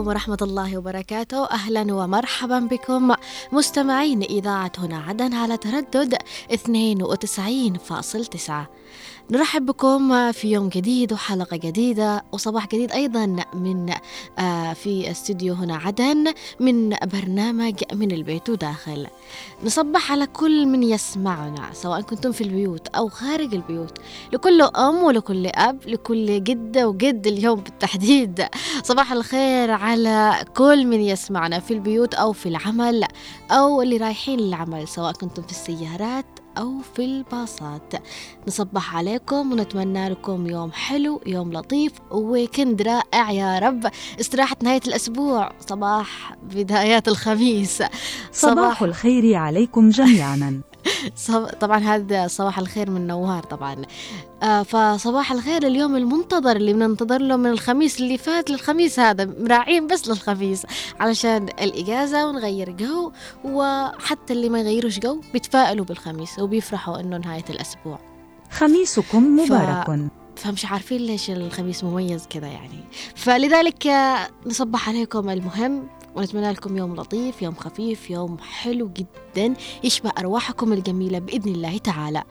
عليكم ورحمة الله وبركاته. أهلا ومرحبا بكم مستمعين إذاعة هنا عدن على تردد 92.9 نرحب بكم في يوم جديد وحلقة جديدة وصباح جديد أيضا من آه، في استوديو هنا عدن من برنامج من البيت وداخل. نصبح على كل من يسمعنا سواء كنتم في البيوت أو خارج البيوت. لكل أم ولكل أب لكل جدة وجد اليوم بالتحديد. صباح الخير على كل من يسمعنا في البيوت أو في العمل أو اللي رايحين للعمل سواء كنتم في السيارات أو في الباصات. نصبح عليكم ونتمنى لكم يوم حلو يوم لطيف ويكند رائع يا رب. استراحة نهاية الأسبوع صباح بدايات الخميس. صباح. الخير عليكم جميعا. طبعا هذا صباح الخير من نوار طبعا. آه فصباح الخير اليوم المنتظر اللي بننتظر له من الخميس اللي فات للخميس هذا. مراعين بس للخميس علشان الإجازة ونغير جو وحتى اللي ما يغيروش جو بيتفائلوا بالخميس وبيفرحوا إنه نهاية الأسبوع. خميسكم مبارك. فمش عارفين ليش الخميس مميز كذا يعني. فلذلك آه، نصبح عليكم المهم. ونتمنى لكم يوم لطيف يوم خفيف يوم حلو جدا يشبه أرواحكم الجميلة بإذن الله تعالى.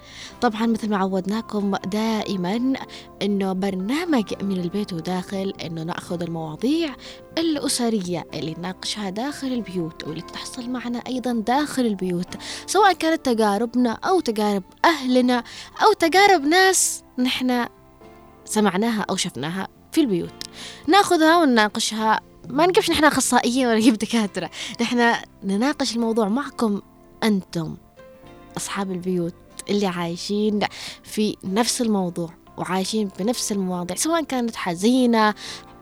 طبعا مثل ما عودناكم دائما أنه برنامج من البيت وداخل أنه نأخذ المواضيع الأسرية اللي نناقشها داخل البيوت واللي تحصل معنا أيضا داخل البيوت سواء كانت تجاربنا أو تجارب أهلنا أو تجارب ناس نحن سمعناها أو شفناها في البيوت. نأخذها ونناقشها ما نجيبش نحن أخصائيين ولا نجيب دكاترة. نحن نناقش الموضوع معكم أنتم أصحاب البيوت اللي عايشين في نفس الموضوع وعايشين بنفس المواضيع سواء كانت حزينة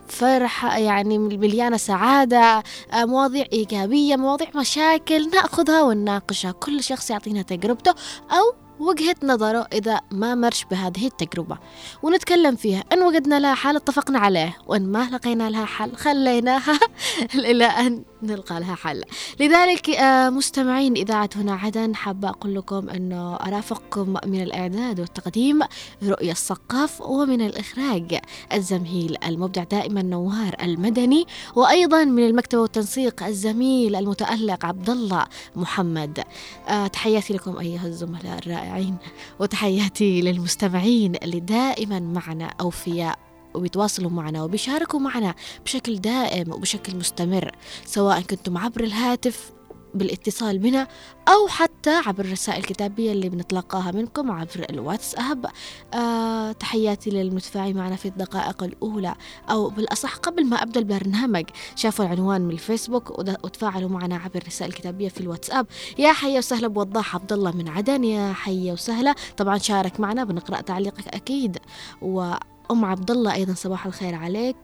فرحة يعني مليانة سعادة آه، مواضيع إيجابية مواضيع مشاكل نأخذها ونناقشها. كل شخص يعطينا تجربته أو وجهة نظره إذا ما مرش بهذه التجربة. ونتكلم فيها. إن وجدنا لها حل اتفقنا عليه. وإن ما لقينا لها حل خليناها إلى أن نلقى لها حل. لذلك آه، مستمعين إذاعة هنا عدن حابة أقول لكم أنه أرافقكم من الإعداد والتقديم رؤية السقاف ومن الإخراج الزميل المبدع دائما نوار المدني وأيضا من المكتب والتنسيق الزميل المتألق عبد الله محمد. آه، تحياتي لكم أيها الزملاء الرائعين وتحياتي للمستمعين اللي دائما معنا أوفياء وبيتواصلوا معنا وبيشاركوا معنا بشكل دائم وبشكل مستمر سواء كنتم عبر الهاتف بالاتصال بنا أو حتى عبر الرسائل الكتابية اللي بنتلقاها منكم عبر الواتساب. آه تحياتي للمتفاعل معنا في الدقائق الأولى أو بالأصح قبل ما أبدأ البرنامج. شافوا العنوان من الفيسبوك وتفاعلوا معنا عبر الرسائل الكتابية في الواتساب. يا حيا وسهلا بوضاح عبد الله من عدن. يا حيا وسهلا. طبعا شارك معنا بنقرأ تعليقك أكيد. و أم عبد الله أيضا صباح الخير عليك.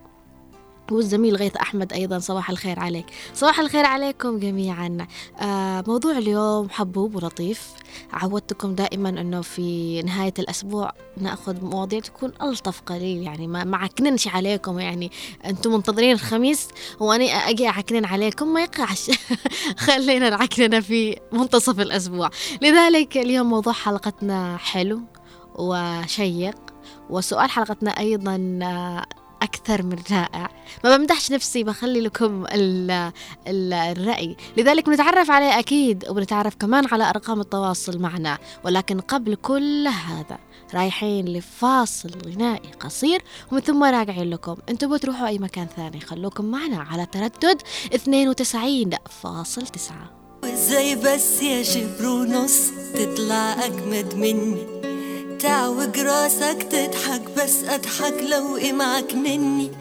والزميل غيث أحمد أيضا صباح الخير عليك. صباح الخير عليكم جميعا. آه موضوع اليوم حبوب ولطيف. عودتكم دائما أنه في نهاية الأسبوع نأخذ مواضيع تكون ألطف قليل يعني ما, عكننش عليكم يعني أنتم منتظرين الخميس وأنا أجي أعكنن عليكم ما يقعش. خلينا نعكننا في منتصف الأسبوع. لذلك اليوم موضوع حلقتنا حلو وشيق وسؤال حلقتنا أيضا آه، أكثر من رائع. ما بمدحش نفسي بخلي لكم ال ال الرأي. لذلك بنتعرف عليه أكيد وبنتعرف كمان على أرقام التواصل معنا. ولكن قبل كل هذا رايحين لفاصل غنائي قصير ومن ثم راجعين لكم. أنتم بتروحوا أي مكان ثاني خلوكم معنا على تردد 92.9 وازاي بس يا شبر ونص تطلع أجمد مني. تعوج راسك تضحك بس أضحك لو معك مني.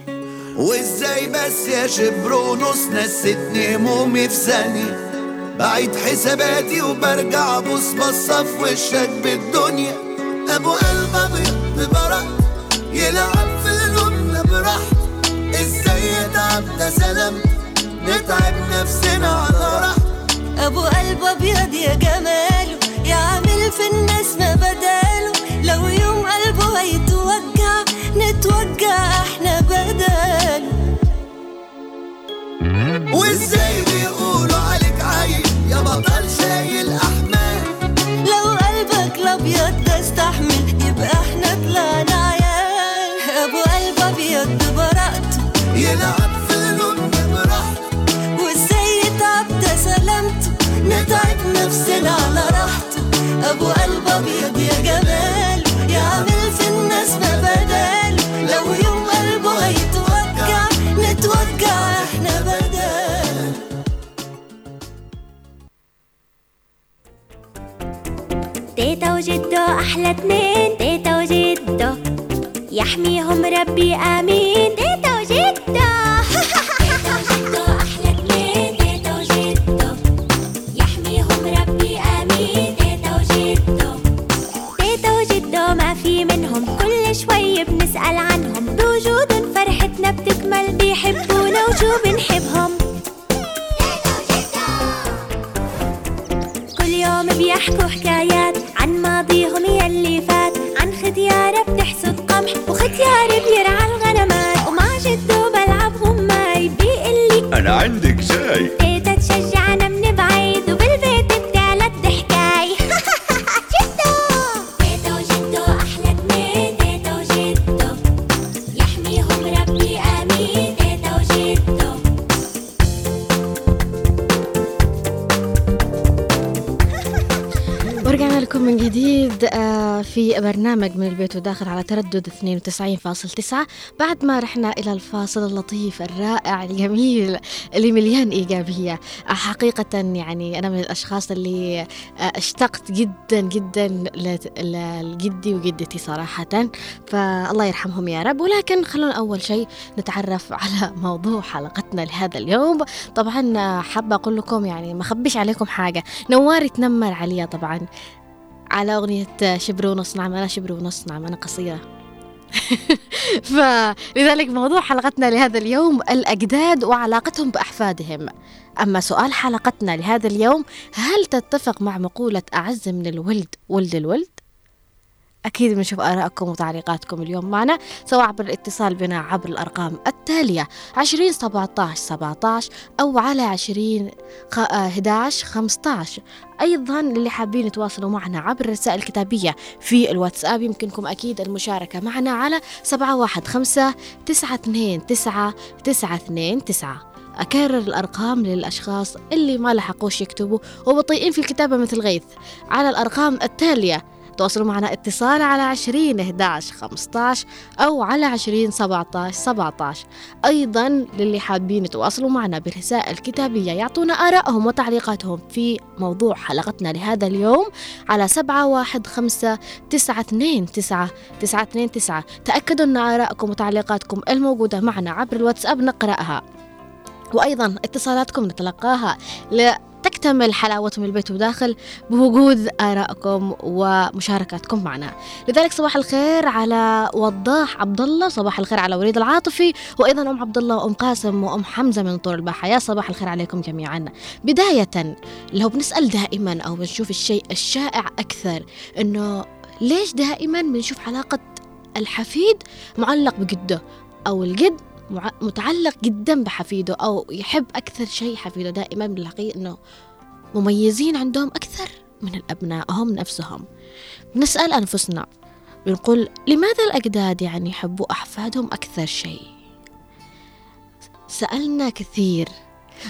وإزاي بس يا شبر ونص نستني همومي في ثانية بعيد حساباتي وبرجع بص بصة في وشك بالدنيا. أبو قلب ابيض ببرق يلعب في قلوبنا براحته إزاي يتعب؟ ده سلام. نتعب نفسنا على راحته أبو قلب أبيض يا جماله يعمل في الناس ما نتوجع إحنا بدل. وازاي بيقولوا عليك عيب يا بطل شايل أحمال؟ لو قلبك الأبيض ده استحمل يبقى إحنا طلعنا عيال. أبو قلب أبيض برقت يلعب في لون براحته. وازاي يتعب ده سلامته. نتعب نفسنا على راحته. أبو قلب أبيض يا جمال يا عامل في الناس مبادئ قلوب أحلى اتنين. تيتا وجدو يحميهم ربي آمين. تيتا وجدو تيتا أحلى تيتا يحميهم ربي آمين تيتا تيتا ما في منهم. كل شوي بنسأل عنهم. بوجودهم فرحتنا بتكمل وشو بنحبهم كل يوم بيحكوا عندك شاي برنامج من البيت وداخل على تردد 92.9 بعد ما رحنا إلى الفاصل اللطيف الرائع الجميل اللي مليان إيجابية. حقيقة يعني أنا من الأشخاص اللي آه، اشتقت جدا جدا لجدي وجدتي صراحة. فالله يرحمهم يا رب. ولكن خلونا أول شيء نتعرف على موضوع حلقتنا لهذا اليوم. طبعا آه، حابة أقول لكم يعني ما أخبيش عليكم حاجة. نواري تنمر عليا طبعا. على أغنية شبر ونص نعم أنا شبر ونص نعم أنا قصيرة فلذلك موضوع حلقتنا لهذا اليوم الأجداد وعلاقتهم بأحفادهم أما سؤال حلقتنا لهذا اليوم هل تتفق مع مقولة أعز من الولد ولد الولد؟ أكيد بنشوف آرائكم وتعليقاتكم اليوم معنا سواء عبر الاتصال بنا عبر الأرقام التالية 20 17 17 أو على 20 خ... آه، 11 15 أيضا للي حابين يتواصلوا معنا عبر الرسائل الكتابية في الواتساب يمكنكم أكيد المشاركة معنا على 715 929 929 أكرر الأرقام للأشخاص اللي ما لحقوش يكتبوا وبطيئين في الكتابة مثل غيث. على الأرقام التالية تواصلوا معنا اتصال على 20 11 15 أو على 20 17 17 أيضا للي حابين يتواصلوا معنا برسائل كتابية يعطونا آرائهم وتعليقاتهم في موضوع حلقتنا لهذا اليوم على 715 929 929 تأكدوا أن آرائكم وتعليقاتكم الموجودة معنا عبر الواتساب نقرأها. وأيضا اتصالاتكم نتلقاها لتكتمل حلاوة من البيت وداخل بوجود آرائكم ومشاركاتكم معنا. لذلك صباح الخير على وضاح عبد الله صباح الخير على وليد العاطفي وأيضا أم عبد الله وأم قاسم وأم حمزة من طور الباحة. يا صباح الخير عليكم جميعا. بداية لو بنسأل دائما أو بنشوف الشيء الشائع أكثر إنه ليش دائما بنشوف علاقة الحفيد معلق بجده أو الجد؟ متعلق جدا بحفيده أو يحب أكثر شيء حفيده دائما بنلاقيه إنه مميزين عندهم أكثر من الأبناء هم نفسهم. بنسأل أنفسنا بنقول لماذا الأجداد يعني يحبوا أحفادهم أكثر شيء؟ سألنا كثير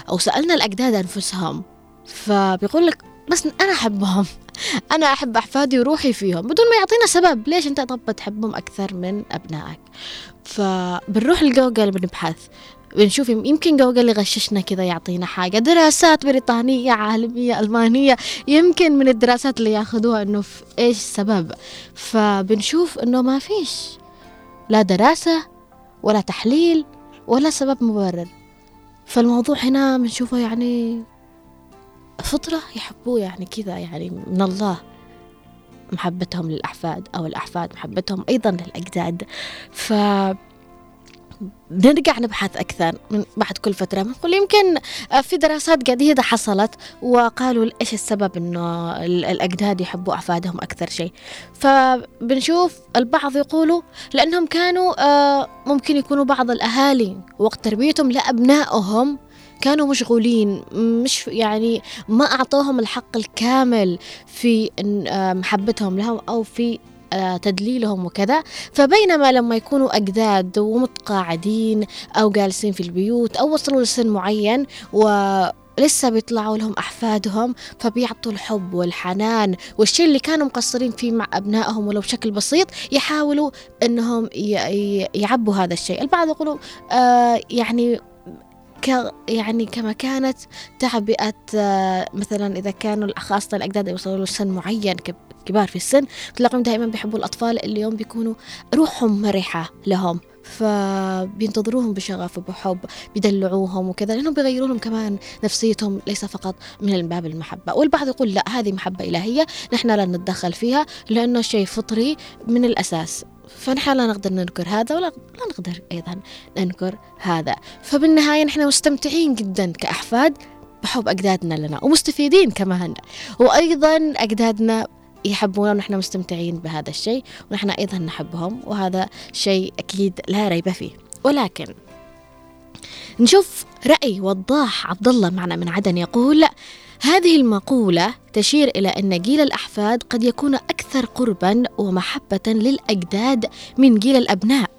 أو سألنا الأجداد أنفسهم فبيقول لك بس أنا أحبهم. أنا أحب أحفادي وروحي فيهم بدون ما يعطينا سبب. ليش أنت طب تحبهم أكثر من أبنائك؟ فبنروح لجوجل بنبحث بنشوف يم- يمكن جوجل يغششنا كذا يعطينا حاجة. دراسات بريطانية عالمية ألمانية يمكن من الدراسات اللي ياخذوها إنه في إيش السبب؟ فبنشوف إنه ما فيش لا دراسة ولا تحليل ولا سبب مبرر. فالموضوع هنا بنشوفه يعني فطرة يحبوه يعني كذا يعني من الله محبتهم للأحفاد أو الأحفاد محبتهم أيضا للأجداد. ف بنرجع نبحث أكثر من بعد كل فترة بنقول يمكن في دراسات جديدة حصلت وقالوا إيش السبب إنه ال- الأجداد يحبوا أحفادهم أكثر شيء. فبنشوف البعض يقولوا لأنهم كانوا آه، ممكن يكونوا بعض الأهالي وقت تربيتهم لأبنائهم كانوا مشغولين مش يعني ما أعطوهم الحق الكامل في آه، محبتهم لهم أو في آه، تدليلهم وكذا. فبينما لما يكونوا أجداد ومتقاعدين أو جالسين في البيوت أو وصلوا لسن معين ولسه بيطلعوا لهم أحفادهم فبيعطوا الحب والحنان والشيء اللي كانوا مقصرين فيه مع أبنائهم ولو بشكل بسيط يحاولوا أنهم يعبوا هذا الشيء. البعض يقولوا آه يعني ك يعني كما كانت تعبئة آه، مثلا إذا كانوا خاصة الأجداد يوصلوا لسن معين كبار في السن تلاقيهم دائما بيحبوا الأطفال اللي يوم بيكونوا روحهم مرحة لهم فبينتظروهم بشغف وبحب بيدلعوهم وكذا لأنهم بيغيروا لهم كمان نفسيتهم ليس فقط من باب المحبة. والبعض يقول لا هذه محبة إلهية نحن لا نتدخل فيها لأنه شيء فطري من الأساس. فنحن لا نقدر ننكر هذا ولا لا نقدر أيضا ننكر هذا. فبالنهاية نحن مستمتعين جدا كأحفاد بحب أجدادنا لنا ومستفيدين كمان وأيضا أجدادنا يحبونا ونحن مستمتعين بهذا الشيء ونحن أيضا نحبهم وهذا شيء أكيد لا ريب فيه. ولكن نشوف رأي وضاح عبد الله معنا من عدن يقول هذه المقولة تشير إلى أن جيل الأحفاد قد يكون أكثر قربا ومحبة للأجداد من جيل الأبناء.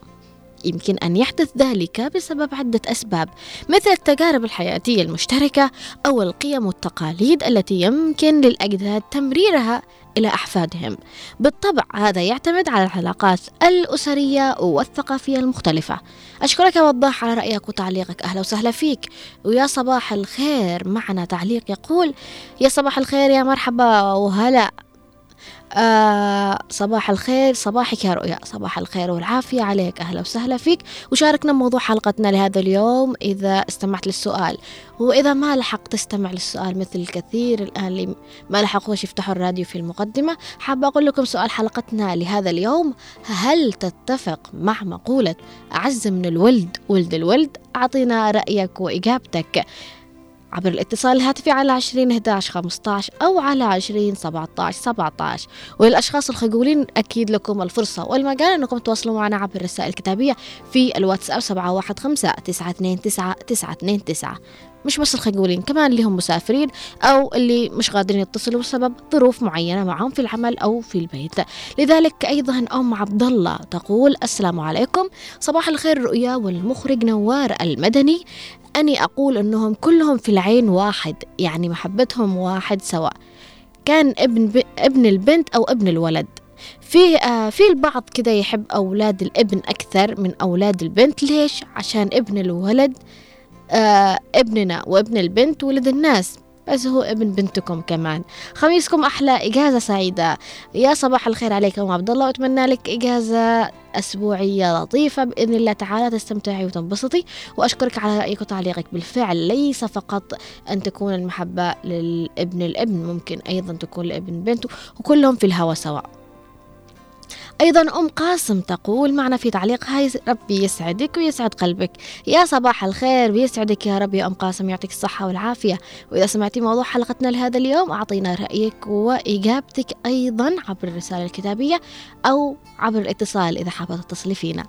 يمكن أن يحدث ذلك بسبب عدة أسباب مثل التجارب الحياتية المشتركة أو القيم والتقاليد التي يمكن للأجداد تمريرها إلى أحفادهم. بالطبع هذا يعتمد على العلاقات الأسرية والثقافية المختلفة. أشكرك وضاح على رأيك وتعليقك. أهلا وسهلا فيك. ويا صباح الخير. معنا تعليق يقول يا صباح الخير يا مرحبا وهلا. آه صباح الخير صباحك يا رؤيا. صباح الخير والعافية. عليك أهلا وسهلا فيك. وشاركنا موضوع حلقتنا لهذا اليوم إذا استمعت للسؤال. وإذا ما لحقت تستمع للسؤال مثل الكثير الآن اللي ما لحقوش يفتحوا الراديو في المقدمة حابة أقول لكم سؤال حلقتنا لهذا اليوم. هل تتفق مع مقولة أعز من الولد ولد الولد؟ أعطينا رأيك وإجابتك. عبر الاتصال الهاتفي على 20 11 15 أو على 20 17 17 وللأشخاص الخجولين أكيد لكم الفرصة والمجال أنكم تواصلوا معنا عبر الرسائل الكتابية في الواتساب 715 929 929 مش بس الخجولين كمان اللي هم مسافرين أو اللي مش قادرين يتصلوا بسبب ظروف معينة معهم في العمل أو في البيت. لذلك أيضا أم عبد الله تقول السلام عليكم. صباح الخير رؤيا والمخرج نوار المدني. أني أقول أنهم كلهم في العين واحد يعني محبتهم واحد سواء. كان ابن ب... ابن البنت أو ابن الولد. في آه في البعض كده يحب أولاد الابن أكثر من أولاد البنت. ليش؟ عشان ابن الولد آه ابننا وابن البنت ولد الناس. بس هو ابن بنتكم كمان. خميسكم أحلى إجازة سعيدة. يا صباح الخير عليكم عبد الله. وأتمنى لك إجازة أسبوعية لطيفة بإذن الله تعالى. تستمتعي وتنبسطي. وأشكرك على رأيك وتعليقك. بالفعل ليس فقط أن تكون المحبة للابن الابن ممكن أيضا تكون لابن بنته. وكلهم في الهوى سواء أيضا أم قاسم تقول معنا في تعليق هاي ربي يسعدك ويسعد قلبك. يا صباح الخير ويسعدك يا رب يا أم قاسم يعطيك الصحة والعافية. وإذا سمعتي موضوع حلقتنا لهذا اليوم أعطينا رأيك وإجابتك أيضا عبر الرسالة الكتابية أو عبر الاتصال إذا حابة تتصلي فينا.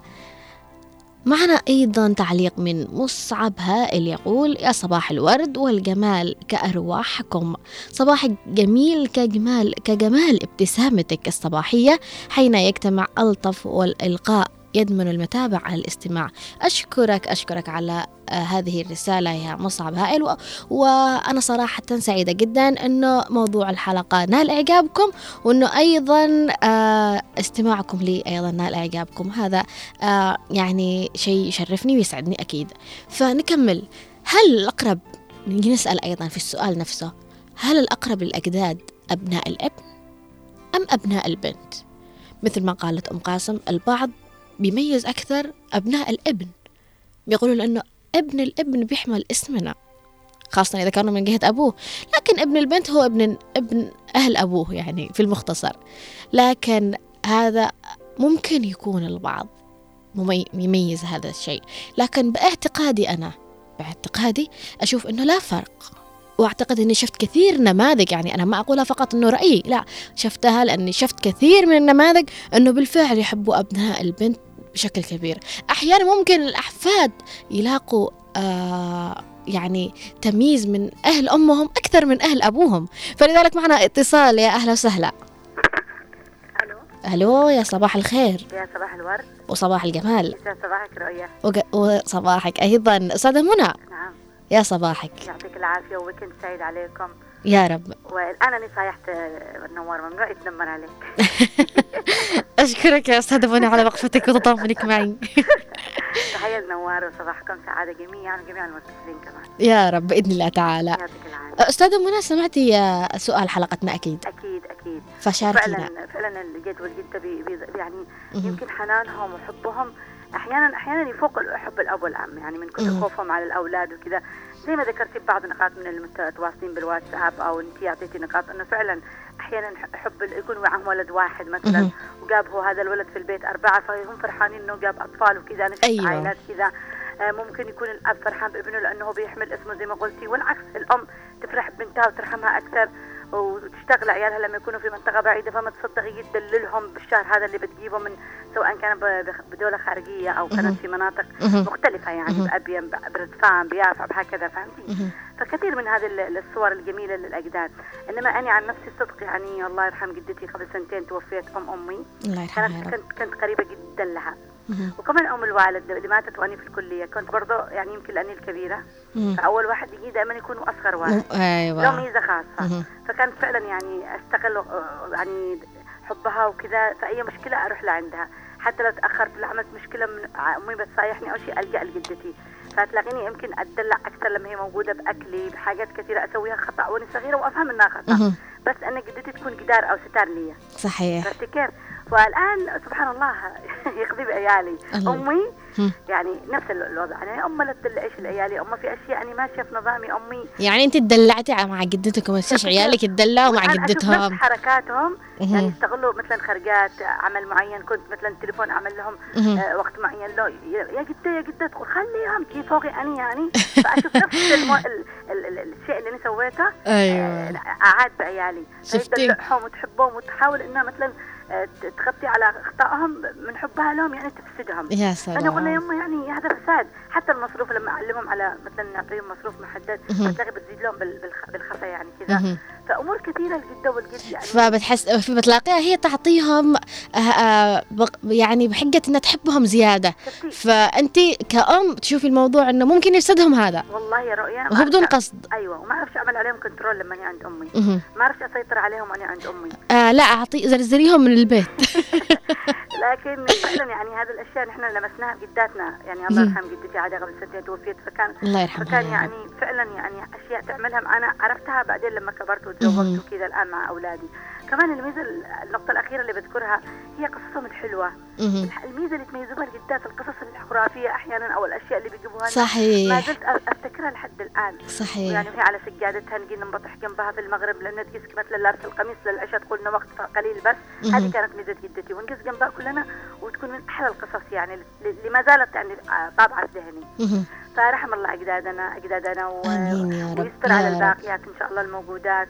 معنا أيضا تعليق من مصعب هائل يقول يا صباح الورد والجمال كأرواحكم. صباحك جميل كجمال كجمال ابتسامتك الصباحية حين يجتمع ألطف والإلقاء. يدمن المتابع على الاستماع. أشكرك أشكرك على آه هذه الرسالة يا مصعب هائل و... وأنا صراحة سعيدة جدا أنه موضوع الحلقة نال إعجابكم وأنه أيضا آه استماعكم لي أيضا نال إعجابكم. هذا آه يعني شيء يشرفني ويسعدني أكيد. فنكمل. هل الأقرب نسأل أيضا في السؤال نفسه هل الأقرب للأجداد أبناء الإبن أم أبناء البنت؟ مثل ما قالت أم قاسم البعض بيميز أكثر أبناء الابن. بيقولوا لأنه ابن الابن بيحمل اسمنا خاصة إذا كانوا من جهة أبوه. لكن ابن البنت هو ابن ابن أهل أبوه يعني في المختصر. لكن هذا ممكن يكون البعض يميز هذا الشيء. لكن باعتقادي أنا باعتقادي أشوف أنه لا فرق. وأعتقد إني شفت كثير نماذج يعني أنا ما أقولها فقط إنه رأيي لا. شفتها لأني شفت كثير من النماذج إنه بالفعل يحبوا أبناء البنت بشكل كبير. أحيانا ممكن الأحفاد يلاقوا آه يعني تمييز من أهل أمهم أكثر من أهل أبوهم. فلذلك معنا اتصال. يا أهلا وسهلا. ألو. ألو يا صباح الخير. يا صباح الورد. وصباح الجمال. يا صباحك رؤيا وج- وصباحك أيضا. أستاذة منى. نعم. يا صباحك. يعطيك العافية و weekend سعيد عليكم. يا رب. والان أنا صايحت آه، نوار ممنوع يتنمر عليك. أشكرك يا أستاذة منى على وقفتك وتضامنك معي. تحية لنوار وصباحكم سعادة جميعا وجميع المتصلين كمان. يا رب بإذن الله تعالى. يعطيك العافية. أستاذة منى سمعتي سؤال حلقتنا؟ أكيد. أكيد أكيد. فشاركينا. فعلا فعلا الجد والجده بي بي يعني. يمكن حنانهم وحبهم. أحيانا أحيانا يفوق حب الأب والأم يعني من كثر. خوفهم على الأولاد وكذا. زي ما ذكرتي بعض النقاط من المتواصلين بالواتساب أو انت اعطيتي نقاط إنه فعلا أحيانا حب يكون معهم ولد واحد مثلا مهم. وجاب هو هذا الولد في البيت أربعة فهم فرحانين إنه جاب أطفال وكذا أنا شفت أيوة. عائلات كذا آه، ممكن يكون الأب فرحان بابنه لأنه هو بيحمل اسمه زي ما قلتي والعكس الأم تفرح ببنتها وترحمها أكثر وتشتغل عيالها لما يكونوا في منطقة بعيدة فما تصدقي تدللهم بالشهر هذا اللي بتجيبه من سواء كان بدولة خارجية أو. كانت في مناطق. مختلفة يعني. بابين بردفان بيافع بهكذا فهمتي. فكثير من هذه ال- الصور الجميلة للأجداد إنما أنا عن نفسي صدق يعني الله يرحم جدتي قبل سنتين توفيت أم أمي الله يرحمها كانت كنت كنت قريبة جدا لها. وكمان أم الوالد اللي ماتت وأنا في الكلية. كنت برضه يعني يمكن لأني الكبيرة. فأول واحد يجي دائما يكون أصغر واحد. مم- له ميزة خاصة. مهم. فكانت فعلا يعني أستغل آه، يعني حبها وكذا. فأي مشكلة أروح لعندها حتى لو تأخرت لو عملت مشكلة من امي بتصايحني أو شيء ألجأ لجدتي. فتلاقيني يمكن أتدلع أكثر لما هي موجودة بأكلي بحاجات كثيرة أسويها خطأ وأنا صغيرة وأفهم إنها خطأ. بس أنا جدتي تكون جدار أو ستار لي صحيح. عرفتي كيف؟ والآن سبحان الله يقضي بعيالي. أمي. يعني نفس الوضع. يعني امي لا تدلعيش العيالي. امي في أشياء أنا ماشية في نظامي. أمي يعني أنت تدلعتي مع جدتك وما عيالك يتدلعوا مع جدتهم نفس حركاتهم. يعني. يستغلوا مثلا خرجات عمل معين. كنت مثلا تليفون أعمل لهم. آه وقت معين. لو يا جده يا جده تقول خليهم كي فوقي أنا يعني. فأشوف نفس المو... ال... ال... ال... الشيء اللي أنا سويته. أيوة. آه، أعاد بعيالي. شفتي؟ تدلعهم وتحبهم وتحاول انها مثلا تغطي على أخطائهم من حبها لهم يعني تفسدهم. يا أنا أقول لها سلام يما يعني هذا فساد. حتى المصروف لما أعلمهم على مثلا نعطيهم مصروف محدد. بتلاقي بتزيد لهم بال- بالخ- بالخفا يعني كذا. فأمور كثيرة الجده والجد يعني فبتحس فبتلاقيها هي تعطيهم آه، آه، يعني بحجة إنها تحبهم شفتي فأنت كأم تشوفي الموضوع إنه ممكن يفسدهم هذا. والله يا رؤيا وهو بدون قصد. أيوه وما أعرفش أعمل عليهم كنترول لما أنا عند أمي. ما أعرفش أسيطر عليهم وأنا عند أمي. آه لا اعطي زرزريهم من البيت. لكن فعلا يعني هذه الأشياء نحن لمسناها بجداتنا يعني الله. يرحم جدتي عادة قبل سنتين توفيت فكان الله يرحمها فكان يعني. فعلا يعني أشياء تعملها معنا عرفتها بعدين لما كبرت. وتزوجت وكذا الآن مع أولادي كمان الميزة النقطة الأخيرة اللي بذكرها هي قصصهم الحلوة. الميزة اللي تميزوا بها الجدات القصص الخرافيه أحيانا أو الأشياء اللي بيجيبوها لنا. ما صحيح زلت أفتكرها لحد الآن صحيح يعني وهي على سجادتها نجي ننبطح جنبها في المغرب لأن تقيس مثلا لابسه القميص للعشاء تقول لنا وقت قليل بس. هذه كانت ميزة جدتي ونقيس جنبها كلنا وتكون من أحلى القصص يعني اللي ما زالت يعني آه، طابعة في ذهني. فرحم الله اجدادنا أجدادنا و... آمين يا رب، ويستر على. الباقيات إن شاء الله الموجودات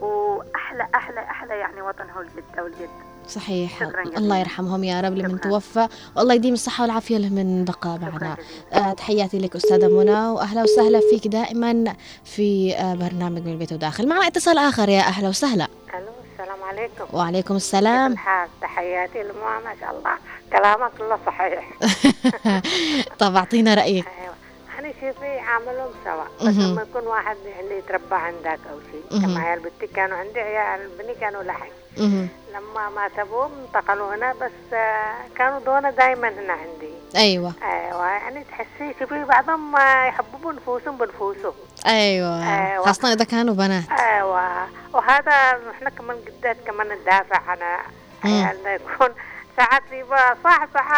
واحلى أحلى أحلى يعني وطن هو الجده والجد صحيح. الله يرحمهم يا رب لمن. توفى والله يديم الصحة والعافية له من بقى معنا. آه تحياتي لك أستاذة منى وأهلا وسهلا فيك دائما في آه برنامج من البيت وداخل. معنا اتصال آخر يا أهلا وسهلا. ألو السلام عليكم. وعليكم السلام. الحال؟ تحياتي لما ما شاء الله. كلامك كله صحيح. طب أعطينا رأيك. أيوه. أنا شوفي عاملهم سوا. بس. لما يكون واحد يعني يتربى عندك أو شيء كما عيال بنتي كانوا عندي عيال بني كانوا لحق. لما مات ابوهم انتقلوا هنا بس آه، كانوا دونا دائما هنا عندي. أيوة. أيوه يعني تحسي شوفي بعضهم آه، يحببوا نفوسهم بنفوسهم. أيوة. أيوة. خاصة إذا كانوا بنات. أيوه. وهذا إحنا كمان قدات كمان ندافع عن. عيالنا يكون ساعات يبقى صح صح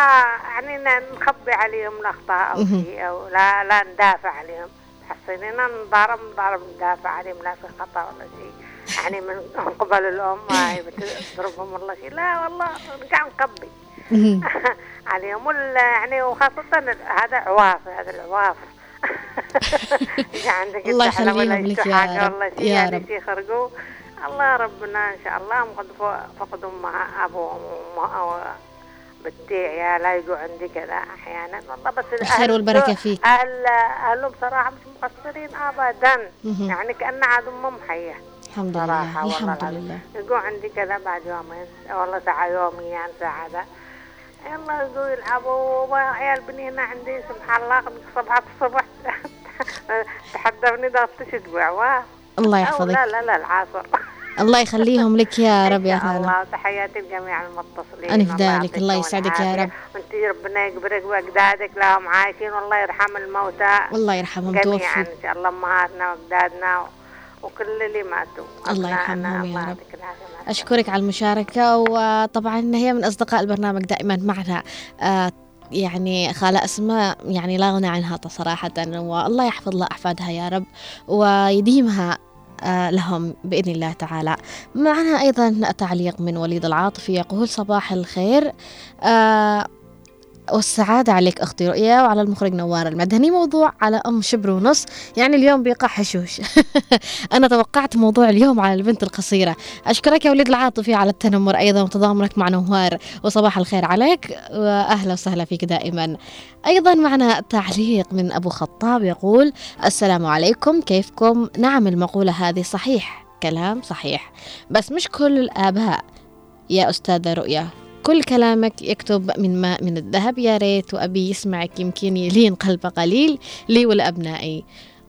يعني ن- نخبي عليهم الاخطاء أو. شيء أو لا لا ندافع عليهم. تحسيننا نضارب نضارب ندافع عليهم لا في خطا ولا شيء. يعني من قبل الأم هاي بتضربهم ولا شيء. لا والله نرجع مهم. عليهم يعني وخاصة هذا عواف هذا العواف عندك الله يخليهم لك يا رب، يا يعني رب. شيء خرجوا الله ربنا إن شاء الله قد فقدوا مع أبوهم بنتي عيالها يجوا عندي كذا أحيانا. والله بس الخير والبركة فيك. أهل أهلهم صراحة مش مقصرين مهم. يعني كأن عاد أمهم حية الحمد لله الحمد. لله. يجوا عندي كذا بعد يومين. والله ساعة يوميا ساعة ذا يلا يجوا يلعبوا عيال بني هنا عندي سبحان الله قد صبحت الصبح تحدوني ضغط تشد بعواه الله يحفظك لا لا لا العصر. الله يخليهم لك يا رب يا إن هلا الله تحياتي لجميع المتصلين. أنا في ذلك، الله يسعدك يا. رب. وأنت ربنا يقبرك واجدادك لهم عايشين والله يرحم الموتى. والله يرحمهم جميعا توفوا إن شاء الله أمهاتنا وأجدادنا و- وكل اللي ماتوا. الله يرحمهم يا رب. أشكرك على المشاركة وطبعا هي من أصدقاء البرنامج دائما معنا. آه، يعني خالة أسماء يعني لا غنى عنها صراحة والله يحفظ لها أحفادها يا رب ويديمها لهم بإذن الله تعالى. معنا أيضا تعليق من وليد العاطفي يقول صباح الخير. آه، والسعادة عليك أختي رؤيا وعلى المخرج نوار المدني موضوع على أم شبر ونص. يعني اليوم بيقع حشوش. أنا توقعت موضوع اليوم على البنت القصيرة. أشكرك يا وليد العاطفي على التنمر أيضا وتضامنك مع نوار. وصباح الخير عليك وأهلا وسهلا فيك دائما. أيضا معنا تعليق من أبو خطاب يقول السلام عليكم كيفكم؟ نعم المقولة هذه صحيح كلام صحيح. بس مش كل الآباء يا أستاذة رؤيا. كل كلامك يكتب من ماء من الذهب. يا ريت وأبي يسمعك يمكن يلين قلبه قليل. لي ولأبنائي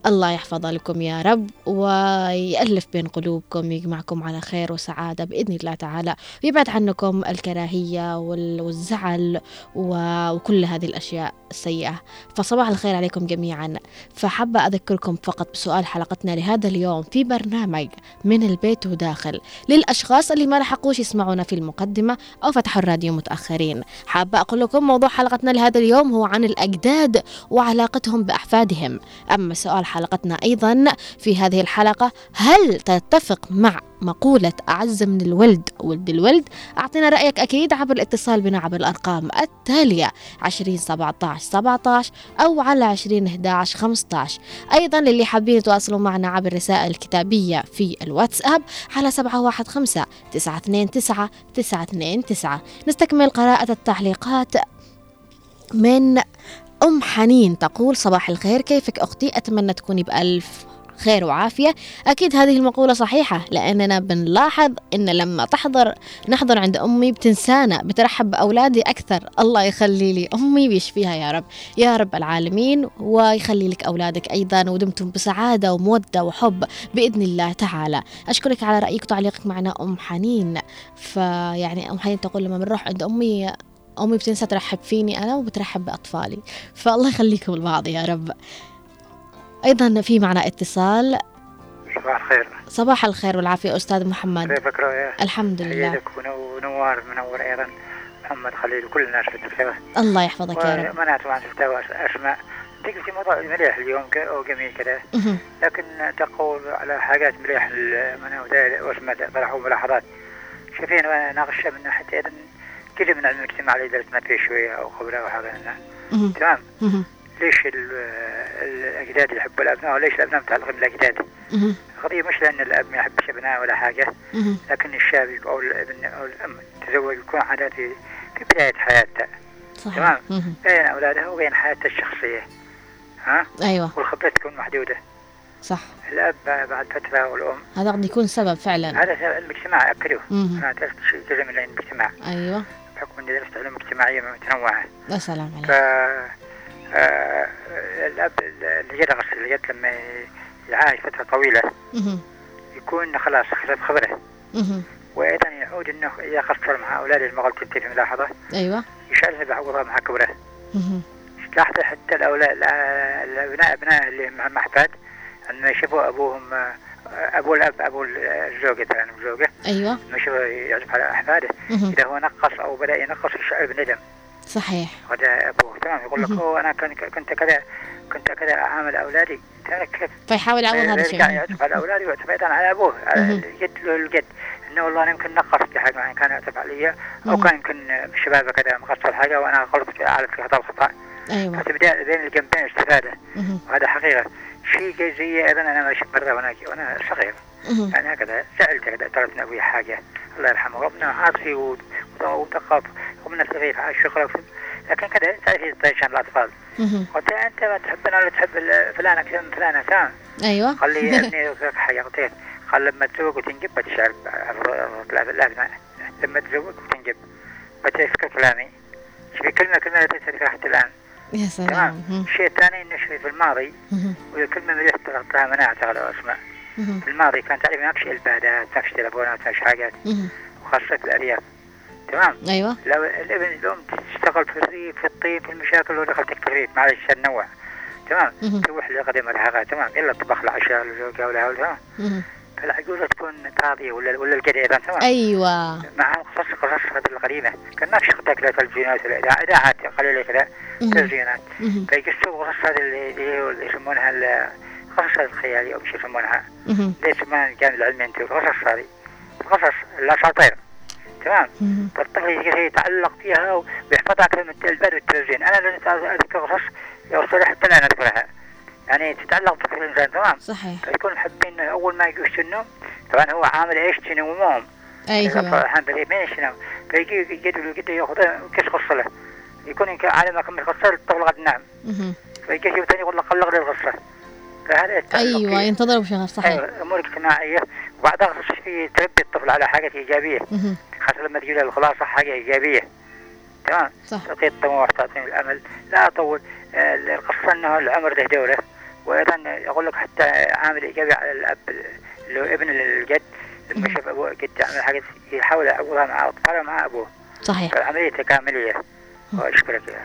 الله يحفظ لكم يا رب ويألف بين قلوبكم يجمعكم على خير وسعادة بإذن الله تعالى. ويبعد عنكم الكراهية وال- والزعل وكل هذه الأشياء. السيئة فصباح الخير عليكم جميعا. فحابة أذكركم فقط بسؤال حلقتنا لهذا اليوم في برنامج من البيت وداخل. للأشخاص اللي ما لحقوش يسمعونا في المقدمة أو فتحوا الراديو متأخرين. حابة أقول لكم موضوع حلقتنا لهذا اليوم هو عن الأجداد وعلاقتهم بأحفادهم. أما سؤال حلقتنا أيضا في هذه الحلقة هل تتفق مع مقولة أعز من الولد ولد الولد؟ أعطينا رأيك أكيد عبر الاتصال بنا عبر الأرقام التالية 20 17 17 أو على 20 11 15 أيضا للي حابين يتواصلوا معنا عبر الرسائل الكتابية في الواتساب على 715 929 929 نستكمل قراءة التعليقات من أم حنين تقول صباح الخير كيفك أختي؟ أتمنى تكوني بألف خير وعافية. أكيد هذه المقولة صحيحة لأننا بنلاحظ أن لما تحضر نحضر عند أمي بتنسانا بترحب بأولادي أكثر. الله يخلي لي أمي ويشفيها يا رب. يا رب العالمين ويخلي لك أولادك أيضا ودمتم بسعادة ومودة وحب بإذن الله تعالى. أشكرك على رأيك وتعليقك معنا أم حنين. فيعني أم حنين تقول لما بنروح عند أمي أمي بتنسى ترحب فيني أنا وبترحب بأطفالي. فالله يخليكم لبعض يا رب. أيضا في معنا اتصال. صباح الخير. صباح الخير والعافية أستاذ محمد. كيفك رؤيا؟ الحمد لله. ونوار منور أيضا. محمد خليل وكل الناس في الله يحفظك يا رب. وأنا طبعا شفتها اسماء انت قلتي موضوع مليح اليوم ك- أو جميل كذا. لكن تقول على حاجات مليح من وسائل واسماء طرحوا ملاحظات شايفين ناقشها من ناحية أيضا كذا من المجتمع اللي درسنا فيه شوية أو خبرة أو حاجة. مهم. تمام. ليش ال- الأجداد يحبوا الأبناء وليش الأبناء متعلقين بالأجداد؟ القضية مش لأن الأب ما يحبش ابنائه ولا حاجة. لكن الشاب أو الابن أو الأم تزوج يكون عادة في في بداية حياته. صحيح. تمام. بين اولادها وبين حياته الشخصية. ها؟ أيوة. والخبرات تكون محدودة. صح. الأب بعد فترة والأم. هذا قد يكون سبب فعلا. هذا سبب المجتمع مهم. أنا درست شيء جزء من المجتمع. أيوة. بحكم اني درست علوم اجتماعيه متنوعة. يا سلام ف عليك. آه، الاب اللي يدرس اللي يد لما يعايش فترة طويلة. يكون خلاص اكتسب خبره. وأيضا يعود إنه إذا قصر مع أولاده انت في ملاحظة أيوة يشعرها بعوضها مع كبره مهم. لاحظت حتى الاولاد الابناء ابناء اللي مع احفاد لما يشوفوا أبوهم أبو الاب أبو الزوجة مثلا الزوجة أيوة لما يشوفوا يعزف على أحفاده. إذا هو نقص أو بدأ ينقص يشعر بندم صحيح. هذا ابوه تمام يقول لك. أوه أنا كنت كنت كذا كنت كذا أعامل أولادي. كيف فيحاول يعوض هذا الشيء. يعزف على أولادي ويعزف أيضا على أبوه على. الجد له الجد إنه والله أنا يمكن نقصت حاجة يعني كان يعزف علي. أو. كان يمكن بالشباب كذا مقصر حاجة وأنا غلطت على في خطأ الخطأ. أيوة. فتبدا بين الجنبين استفادة. وهذا حقيقة. شيء زي أيضا أنا ماشي مرة وأنا وأنا صغير. يعني هكذا سالت كذا ترى من أبوي حاجة. الله يرحمه. ربنا عاطفي و- ودقق ربنا صغير على الشغل لكن كذا تعرفي طيشان الأطفال. قلت انت ما تحبنا ولا تحب فلان أكثر من فلانه تمام؟ أيوة. قال لي ابني حاجة قلت قال لما تزوج وتنجب بتشعر الابناء لما تزوج وتنجب بتفكر كلامي شوفي كلمه كلمة لا تنسى حتى الآن. يا سلام. الشيء الثاني إنه شوفي في الماضي مهم. وهي كلمه مليح تغطيها مناعه على اسماء مهم. في الماضي كان تعرف ما فيش البادات ما فيش تلفونات ما فيش حاجات. وخاصة الأرياف تمام أيوه لو الابن الام تشتغل في الريف في الطين في المشاكل لو دخلتك في الريف معلش ننوع تمام. تروح لقدم مرهقة تمام يلا طبخ العشاء لزوجها ولا مهم. فالعجوزة تكون طاغية ولا ولا القرية أيضا تمام أيوه مع قصص قصص هذه القديمة كان ما فيش تكلة تلفزيونات ولا إذاعة إذاعات قليلة كذا. تلفزيونات. فيقصوا قصص هذه اللي يسمونها ال- القصص الخيالية أو شو يسمونها. اللي يسمونها الجانب العلمي أنت. القصص هذه القصص الأساطير تمام. فالطفل يتعلق فيها ويحفظها من البال والتلفزيون أنا أذكر قصص صريح حتى لا نذكرها. يعني تتعلق بفكر الإنسان تمام؟ صحيح. فيكون محبين أول ما يجوش النوم طبعا هو عامل إيش؟ تنومهم أيوه. الحين بدي ما يشنو فيجي يجد يجد يأخذ كيس قصه له يكون على ما كمل قصه الطفل قد نام. فيجي شيء ثاني يقول له قلق لي القصة فهذا أيوه فيه. ينتظر بشغف صحيح. أيوه امور اجتماعية. وبعدها خصوص في تربي الطفل على حاجة إيجابية. خاصة لما تجي الخلاصة حاجة إيجابية. تمام؟ صح. تعطيه الطموح تعطيه الأمل. لا أطول. القصة إنه العمر له دورة. وأيضا أقول لك حتى عامل إيجابي على الأب اللي هو ابن الجد لما شاف أبوه جد يعمل حاجة يحاول يعوضها مع أطفاله مع أبوه. صحيح. فالعملية تكاملية.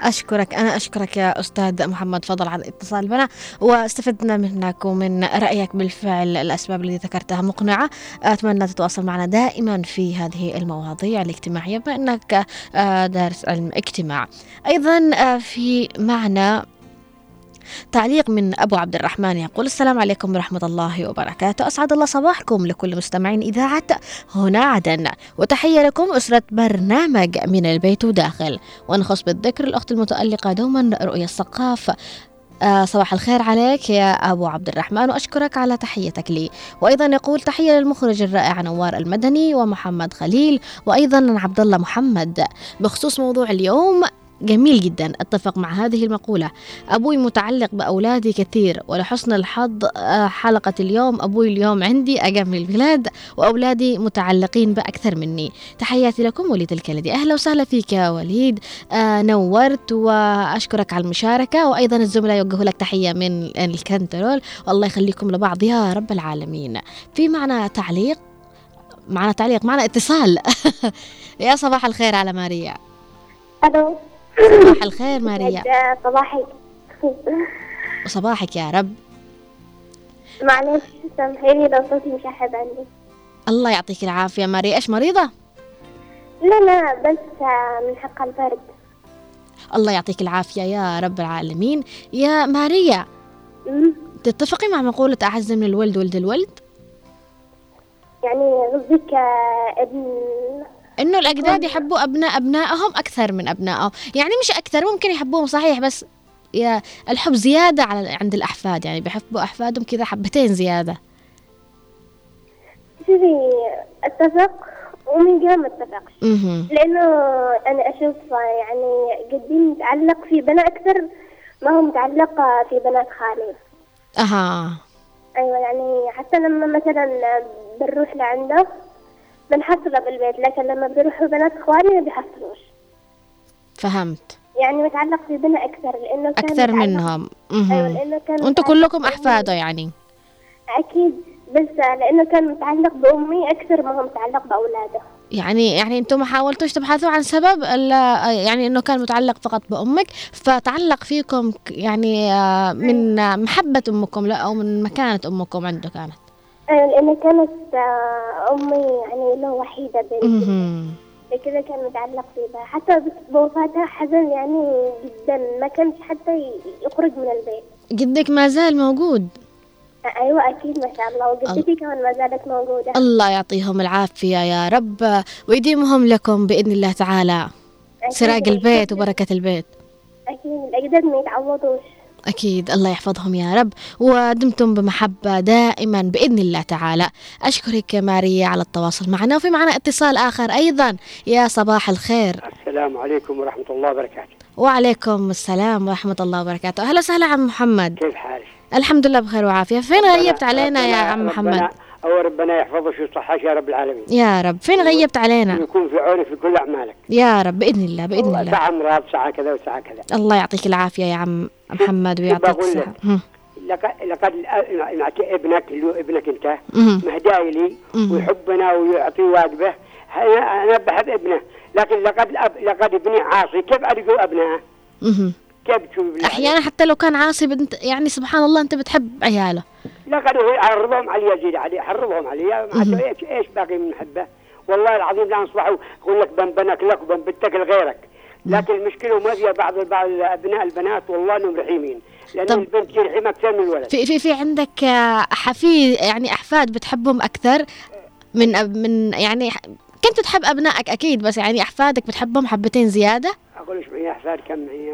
أشكرك. أنا أشكرك يا أستاذ محمد فضل على الاتصال بنا. واستفدنا منك ومن رأيك بالفعل الأسباب التي ذكرتها مقنعة. أتمنى تتواصل معنا دائما في هذه المواضيع الاجتماعية بما أنك آه، دارس علم اجتماع. أيضا آه، في معنا تعليق من أبو عبد الرحمن يقول السلام عليكم ورحمة الله وبركاته. أسعد الله صباحكم لكل مستمعين إذاعة هنا عدن. وتحية لكم أسرة برنامج من البيت وداخل. ونخص بالذكر الأخت المتألقة دوما رؤية الثقاف آه، صباح الخير عليك يا أبو عبد الرحمن وأشكرك على تحيتك لي. وأيضا يقول تحية للمخرج الرائع نوار المدني ومحمد خليل وأيضا عبد الله محمد. بخصوص موضوع اليوم جميل جدا أتفق مع هذه المقولة. أبوي متعلق بأولادي كثير ولحسن الحظ آه، حلقة اليوم. أبوي اليوم عندي من البلاد وأولادي متعلقين بأكثر مني. تحياتي لكم وليد الكندي أهلا وسهلا فيك يا وليد. آه نورت وأشكرك على المشاركة وأيضا الزملاء يوجهوا لك تحية من الكنترول. والله يخليكم لبعض يا رب العالمين. في معنا تعليق؟ معنا تعليق معنا اتصال. يا صباح الخير على ماريا. ألو. صباح الخير ماريا. صباحي وصباحك يا رب. معلش سامحيني لو صوتي مشحب عندي الله يعطيك العافية ماريا. إيش مريضة؟ لا لا بس من حق البرد الله يعطيك العافية يا رب العالمين. يا ماريا تتفقي مع مقولة أعز من الولد ولد الولد؟ يعني قصدك آه، ابن إنه الأجداد يحبوا أبناء أبنائهم أكثر من أبنائهم. يعني مش أكثر ممكن يحبوهم صحيح بس يا الحب زيادة على عند الأحفاد. يعني بيحبوا أحفادهم كذا حبتين زيادة. شوفي أتفق ومن جهة ما. لأنه أنا أشوف آه، يعني جدي متعلق في بنات أكثر ما هو متعلق في بنات خالي. أها. أيوه يعني حتى لما مثلا بنروح لعنده بنحصله بالبيت لكن لما بيروحوا بنات إخواني ما بيحصلوش. فهمت. يعني متعلق في بنا أكثر لأنه كان أكثر متعلق- منهم. أيوه. لأنه كان متعلق كلكم بأمي. أحفاده يعني. أكيد بس لأنه كان متعلق بأمي أكثر ما هو متعلق بأولاده. يعني يعني أنتم ما حاولتوش تبحثوا عن سبب إلا يعني إنه كان متعلق فقط بأمك فتعلق فيكم يعني آه، من آه، محبة أمكم لا أو من مكانة أمكم عنده كانت أيوه لأنه كانت آه، أمي يعني له وحيدة بنت مهم. كذا كان متعلق فيها. حتى بوفاتها حزن يعني جدا. ما كانش حتى يخرج من البيت. جدك ما زال موجود؟ أيوه أكيد ما شاء الله. وجدتي كمان ما زالت موجودة. الله يعطيهم العافية يا رب. آه، ويديمهم لكم بإذن الله تعالى. سراج البيت وبركة البيت. أكيد الاجداد ما يتعوضوش. أكيد الله يحفظهم يا رب. ودمتم بمحبة دائما بإذن الله تعالى. أشكرك يا ماريا على التواصل معنا وفي معنا اتصال آخر أيضا. يا صباح الخير. السلام عليكم ورحمة الله وبركاته. وعليكم السلام ورحمة الله وبركاته. أهلا وسهلا عم محمد. كيف حالك؟ الحمد لله بخير وعافية. فين غيبت علينا يا عم محمد؟ أو ربنا يحفظك ويصحك يا رب العالمين يا رب فين غيبت علينا ويكون في عونك في كل أعمالك يا رب بإذن الله بإذن الله ساعة أمراض ساعة كذا وساعة كذا الله يعطيك العافية يا عم محمد ويعطيك. الصحة. لقد لقد ابنك اللي هو ابنك أنت. مهداي لي. ويحبنا ويعطي واجبه أنا بحب ابنه لكن لقد لقد ابني عاصي كيف ارجو ابنائه؟ كيف تشوف؟ أحيانا حتى لو كان عاصي بنت يعني سبحان الله أنت بتحب عياله لقد هو حرضهم علي يزيد علي. حرضهم علي إيش إيش باقي من محبه؟ والله العظيم لا نصبحوا يقول لك بنبنك لك وبنبتك لغيرك. لكن المشكلة ما فيها بعض بعض أبناء البنات والله إنهم رحيمين. لأن طب- البنت يرحم أكثر من الولد. في في في عندك آه، حفيد يعني أحفاد بتحبهم أكثر؟ من أب- من يعني كنت تحب أبنائك أكيد بس يعني أحفادك بتحبهم حبتين زيادة؟ أقول إيش معي أحفاد كم معي؟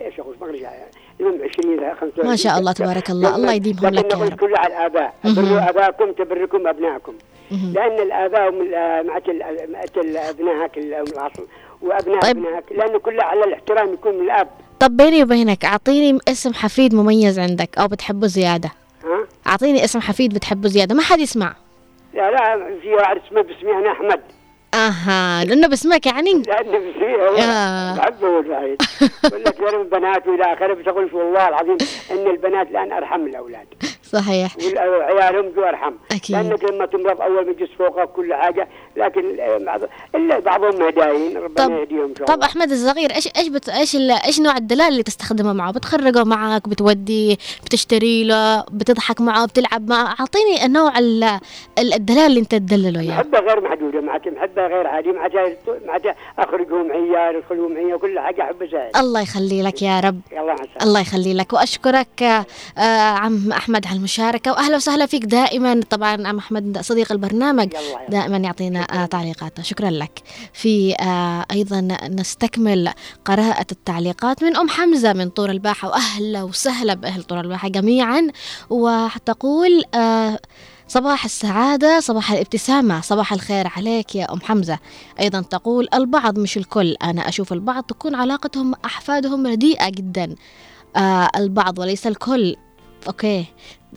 إيش أقول؟ ما ارجع المهم 20 إلى 25 ما شاء الله تبارك الله. الله يديمهم لك يا رب. كلها على الاباء مهم. بروا آباءكم تبركم ابنائكم مهم. لأن الآباء هم ال- مع ال- مع ال- ابنائك ال- هم الاصل وأبناء طيب. ابنائك لأنه كله على الاحترام يكون من الآب. طب بيني وبينك أعطيني اسم حفيد مميز عندك أو بتحبه زيادة. ها؟ أعطيني اسم حفيد بتحبه زيادة. ما حد يسمع. لا لا في واحد اسمه باسمي أنا أحمد. أها لأنه باسمك يعني؟ لأنه باسمي. بحبه هو الوحيد يقول لك يا البنات والى آخره بس أقول والله العظيم إن البنات الآن أرحم من الأولاد. صحيح. وعيالهم جو ارحم أكيد. لانك لما تمرض أول ما يجلس فوقك كل حاجة لكن إلا بعضهم هدايين ربنا طب يهديهم شاء طب الله. أحمد الصغير إيش إيش بت... إيش ال... إيش نوع الدلال اللي تستخدمه معه؟ بتخرجه معك بتودي بتشتري له بتضحك معه بتلعب معه؟ أعطيني النوع ال... اللي أنت تدلله اياه محبة غير محدودة معناته محبة غير عادية معناته معناته أخرجهم معي يدخلوا معي كل حاجة أحب أساعد. الله يخلي لك يا رب. مع السلامة. الله يخلي لك. وأشكرك آه، عم أحمد على المشاركة وأهلا وسهلا فيك دائما طبعا عم أحمد صديق البرنامج دائما يعطينا آه، تعليقاته. شكرا لك. في آه، أيضا نستكمل قراءة التعليقات من أم حمزة من طور الباحة وأهلا وسهلا بأهل طور الباحة جميعا. وتقول آه، صباح السعادة صباح الابتسامة صباح الخير عليك يا أم حمزة. أيضا تقول البعض مش الكل أنا أشوف البعض تكون علاقتهم أحفادهم رديئة جدا. آه البعض وليس الكل. أوكي.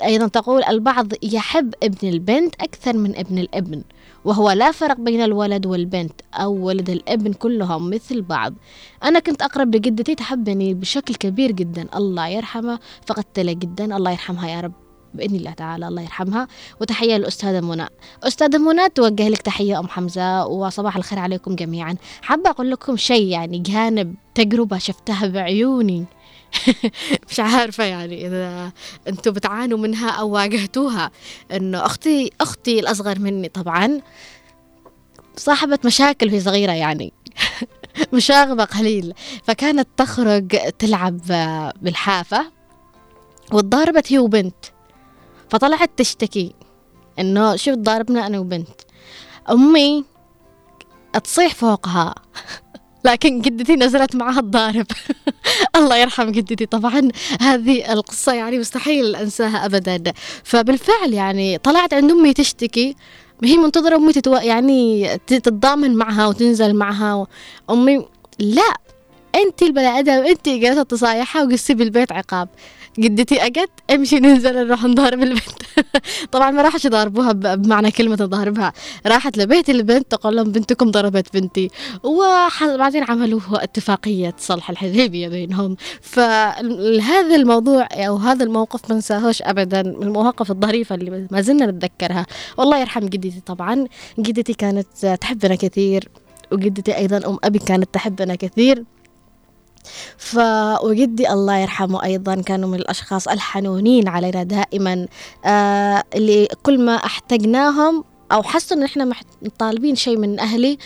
أيضا تقول البعض يحب ابن البنت أكثر من ابن الابن وهو لا فرق بين الولد والبنت أو ولد الابن كلهم مثل بعض. أنا كنت أقرب لجدتي تحبني بشكل كبير جدا. الله يرحمها فقدت لها جدا. الله يرحمها يا رب. بإذن الله تعالى الله يرحمها. وتحية للأستاذة منى. أستاذة منى توجه لك تحية أم حمزة وصباح الخير عليكم جميعا. حابة أقول لكم شيء يعني جانب تجربة شفتها بعيوني. مش عارفة يعني إذا أنتم بتعانوا منها أو واجهتوها. إنه أختي أختي الأصغر مني طبعا صاحبة مشاكل وهي صغيرة يعني. مشاغبة قليل. فكانت تخرج تلعب بالحافة وتضاربت هي وبنت. فطلعت تشتكي إنه شوف ضاربنا أنا وبنت. أمي تصيح فوقها. لكن جدتي نزلت معها الضارب. الله يرحم جدتي. طبعا هذه القصة يعني مستحيل أنساها أبدا. فبالفعل يعني طلعت عند أمي تشتكي. هي منتظرة أمي تتو... يعني تتضامن معها وتنزل معها. أمي لا أنت البني آدم أنت جالسة تصايحها وقصي بالبيت عقاب. جدتي أجت أمشي ننزل نروح نضارب البنت طبعا ما راحش يضاربوها بمعنى كلمة تضاربها. راحت لبيت البنت تقول لهم بنتكم ضربت بنتي. وبعدين عملوا اتفاقية صلح الحديبية بينهم. فهذا الموضوع أو هذا الموقف ما نساهوش أبدا من المواقف الظريفة اللي ما زلنا نتذكرها. والله يرحم جدتي طبعا. جدتي كانت تحبنا كثير وجدتي أيضا أم أبي كانت تحبنا كثير. ف وجدي الله يرحمه أيضا كانوا من الأشخاص الحنونين علينا دائما. آه اللي كل ما احتجناهم أو حسوا إن إحنا طالبين شيء من أهلي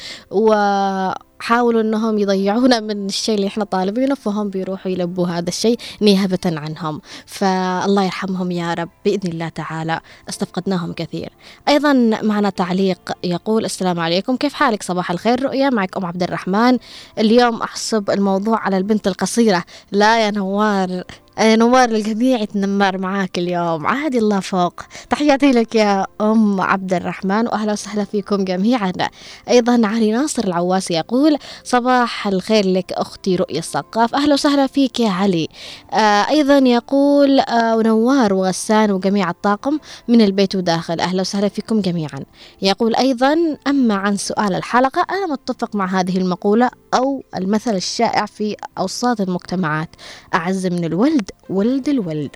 وحاولوا إنهم يضيعونا من الشيء اللي إحنا طالبينه فهم بيروحوا يلبوا هذا الشيء نيابة عنهم. فالله يرحمهم يا رب بإذن الله تعالى استفقدناهم كثير. أيضا معنا تعليق يقول السلام عليكم كيف حالك؟ صباح الخير رؤيا معك أم عبد الرحمن. اليوم أحسب الموضوع على البنت القصيرة لا يا نوار نوار الجميع يتنمر معاك اليوم. عادي الله فوق. تحياتي لك يا أم عبد الرحمن وأهلا وسهلا فيكم جميعا. أيضا علي ناصر العواسي يقول صباح الخير لك أختي رؤية السقاف. أهلا وسهلا فيك يا علي. آه أيضا يقول آه ونوار وغسان وجميع الطاقم من البيت وداخل. أهلا وسهلا فيكم جميعا. يقول أيضا أما عن سؤال الحلقة أنا متفق مع هذه المقولة أو المثل الشائع في أوساط المجتمعات. أعز من الولد ولد الولد.